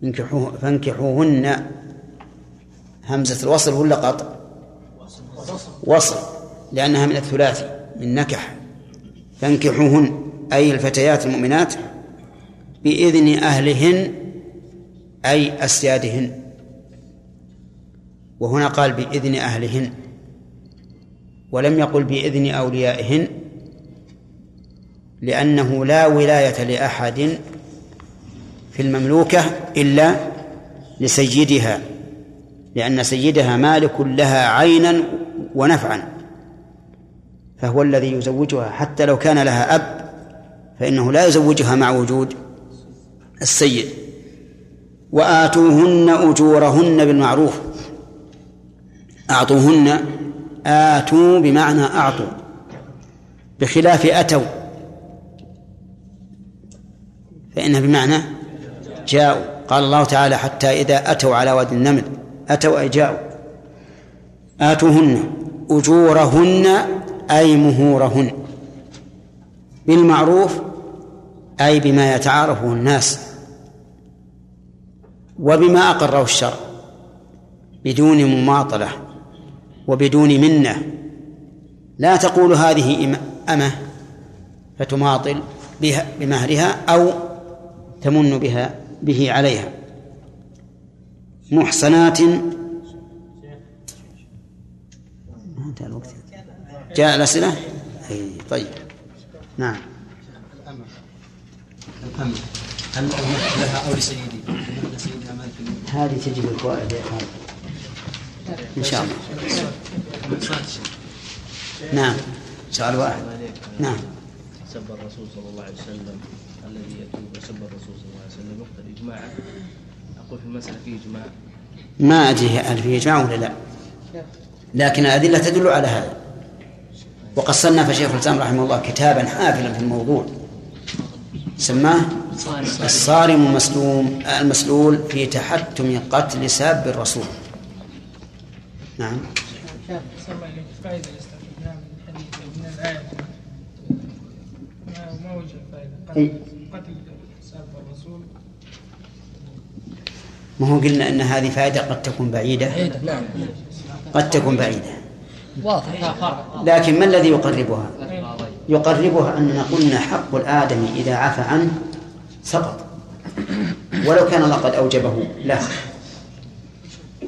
انكحوه فانكحوهن. همزة الوصل ولا قطع؟ وصل. لأنها من الثلاثي من نكح. فانكحوهن أي الفتيات المؤمنات بإذن أهلهن أي أسيادهن وهنا قال بإذن أهلهن. ولم يقل بإذن أوليائهن لأنه لا ولاية لأحد في المملوكة إلا لسيدها لأن سيدها مالك لها عينا ونفعا فهو الذي يزوجها حتى لو كان لها أب فإنه لا يزوجها مع وجود السيد. وآتوهن أجورهن بالمعروف. أعطوهن آتوا بمعنى أعطوا بخلاف أتوا فإنها بمعنى جاءوا. قال الله تعالى حتى إذا أتوا على وادي النمل أتوا أي جاءوا. آتوهن أجورهن أي مهورهن. بالمعروف أي بما يتعارفه الناس. وبما أقره الشرع بدون مماطلة وبدون منة. لا تقول هذه أمة فتماطل بها بمهرها أو تمن بها. به عليها. محصنات. انتهى الوقت. جاء الأسئلة؟ أي طيب. نعم. الأمة هل لها أو لسيدي؟ هذه تجي في الفوائد يا خالد إن شاء الله. نعم. سؤال واحد. نعم. سب الرسول صلى الله عليه وسلم الذي يتوب وسب الرسول صلى الله عليه وسلم. يقتل اجماعا أقول في المسألة فيه إجماع. ما أدري هل فيه إجماع ولا لا. لكن الأدلة تدل على هذا. وقد صنف شيخ الإسلام رحمه الله كتابا حافلا في الموضوع. سماه الصارم المسلوم المسلول في تحتم قتل ساب الرسول. نعم. فائدة الاستخدام من الآية ما ما وجه فائدة قتل ساب الرسول ما هو قلنا أن هذه فائدة قد تكون بعيدة؟ نعم قد تكون بعيدة. واضح. لكن ما الذي يقربها؟ يقربها أن قلنا حق الآدمي إذا عفى عنه سقط. ولو كان الله قد أوجبه له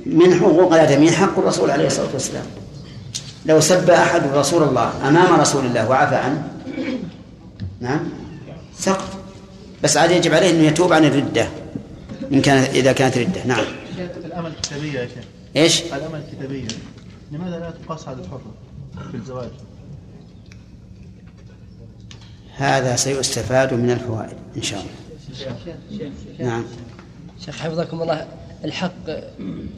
من حقوق الآدمي حق الرسول عليه الصلاة والسلام. لو سب أحد رسول الله أمام رسول الله وعفى عنه نعم سقط. بس عاد يجب عليه أنه يتوب عن الردة. إن كانت إذا كانت ردة. نعم. الأمل الكتابية يا شيخ. إيش؟ الأمل الكتابية. لماذا لا تقاس على الحرة في الزواج؟ هذا سيستفاد من الفوائد إن شاء الله. نعم. شيخ حفظكم الله الحق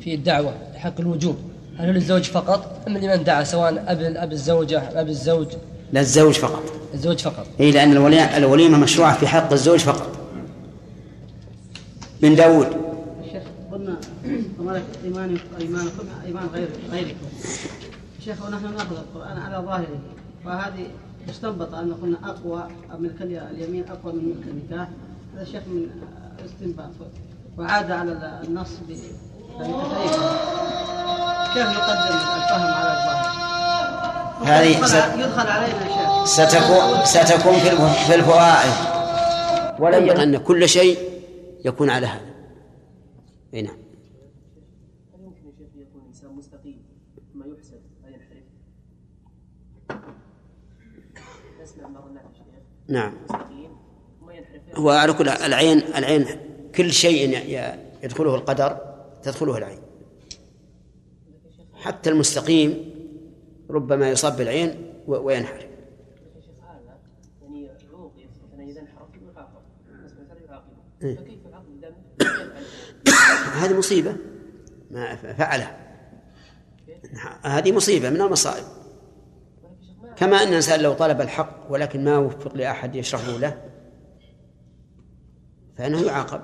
في الدعوة حق الوجوب. هل هو للزوج فقط أم لمن دعا سواء أب أب الزوجة أب الزوج؟ لا الزوج فقط. الزوج فقط. اي لأن الولي- الوليمة مشروعة في حق الزوج فقط. من داود قلنا وملك ايمانكم ايمانكم إيمان غير غيركم شيخ ونحن نأخذ القرآن على ظاهره. فهذه استنبط أن قلنا أقوى ملك اليمين أقوى من ملك النكاح. هذا شيخ من استنباط. وعاد على النص بطريقه كيف نقدم الفهم على الظاهر؟ هذه يدخل, ست- يدخل علينا شيخ. ستكون ستكون في الف- في الفوائد ينبغي أن كل شيء يكون على هذا. أي نعم. هل يمكن يا شيخ يكون إنسان مستقيم؟ ثم يحسد فينحرف؟ نسمع نعم. مستقيم ثم ينحرف؟ هو على كل العين العين كل شيء يدخله القدر تدخله العين. حتى المستقيم ربما يصاب بالعين وينحرف. يعني مثلا إذا انحرف يعاقب. إيه. فكيف هذه مصيبة. ما فعله هذه مصيبة من المصائب. كما أن الإنسان لو طلب الحق ولكن ما وفق لأحد يشرحه له فإنه يعاقب.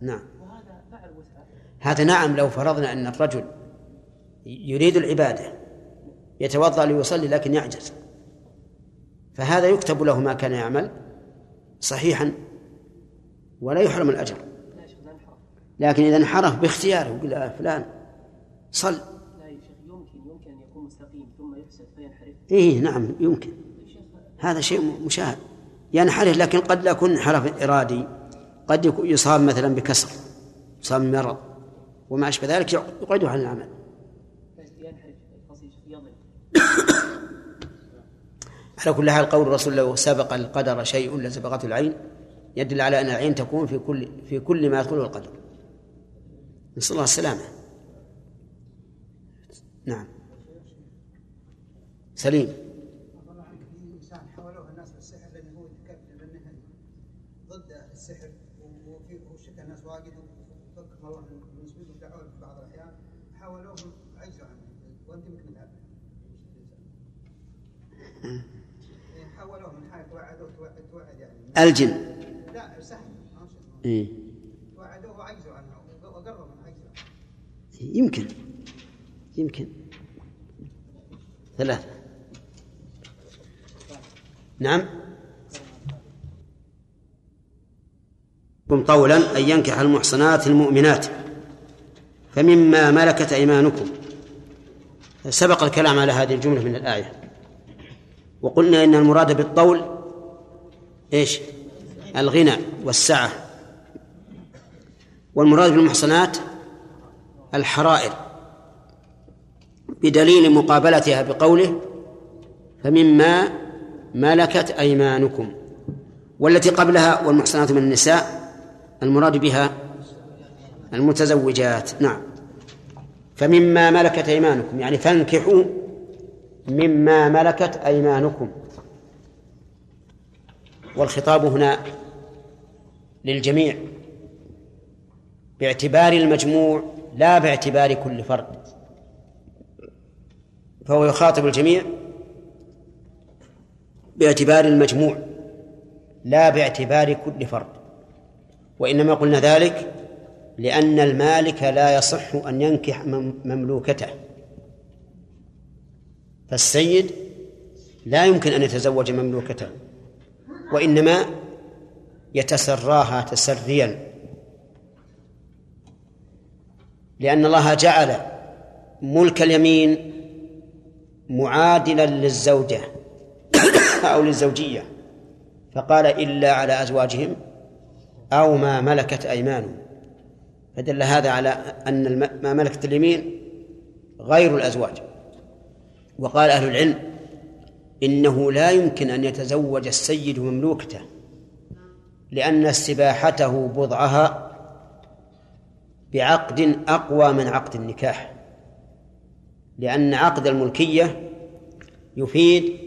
نعم. هذا نعم لو فرضنا أن الرجل يريد العبادة يتوضأ ليصلي لكن يعجز فهذا يكتب له ما كان يعمل صحيحا. ولا يحرم الأجر. لكن إذا انحرف باختياره يقول يا فلان صل. يمكن يمكن ان يكون مستقيم ثم فينحرف إيه نعم يمكن. هذا شيء مشاهد. ينحرف لكن قد لا يكون انحراف إرادي. قد يصاب مثلا بكسر يصاب بمرض وما أشبه ذلك يقعده عن العمل. على كل حال قول الرسول لو سبق القدر شيء لسبقته العين. يدل على أن العين تكون في كل في كل ما يدخله القدر. نسأل الله السلامة. نعم. سليم. السحر الناس واجد في بعض الاحيان عجزوا عنه من حاجة توعدوه توعد توعد يعني الجن. إيه. توعدوه وعجزوا عنه. وقربوا من عجزوا يمكن. يمكن. ثلاثة. نعم. قولا أن ينكح المحصنات المؤمنات. فمما ملكت أيمانكم. سبق الكلام على هذه الجملة من الآية. وقلنا إن المراد بالطول إيش؟ الغنى والسعة. والمراد بالمحصنات الحرائر. بدليل مقابلتها بقوله فمما ملكت أيمانكم. والتي قبلها والمحصنات من النساء المراد بها المتزوجات. نعم. فمما ملكت أيمانكم. يعني فانكحوا مما ملكت أيمانكم. والخطاب هنا للجميع باعتبار المجموع لا باعتبار كل فرد فهو يخاطب الجميع باعتبار المجموع لا باعتبار كل فرد وإنما قلنا ذلك لأن المالك لا يصح أن ينكح مم- مملوكته فالسيد لا يمكن أن يتزوج مملوكته وإنما يتسراها تسريا. لأن الله جعل ملك اليمين معادلا للزوجة أو للزوجية. فقال إلا على أزواجهم أو ما ملكت أيمانهم. فدل هذا على أن ما ملكت اليمين غير الأزواج. وقال أهل العلم إنه لا يمكن أن يتزوج السيد مملوكته. لأن استباحته بضعها بعقد أقوى من عقد النكاح. لأن عقد الملكية يفيد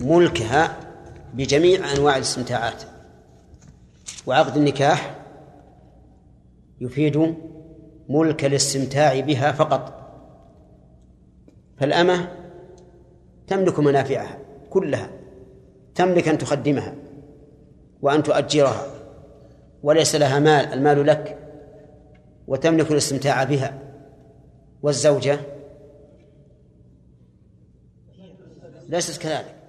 ملكها بجميع أنواع الاستمتاعات. وعقد النكاح يفيد ملك الاستمتاع بها فقط. فالأمة تملك منافعها كلها تملك أن تخدمها. وأن تؤجرها. وليس لها مال المال لك. وتملك الاستمتاع بها. والزوجة؟ ليست كذلك.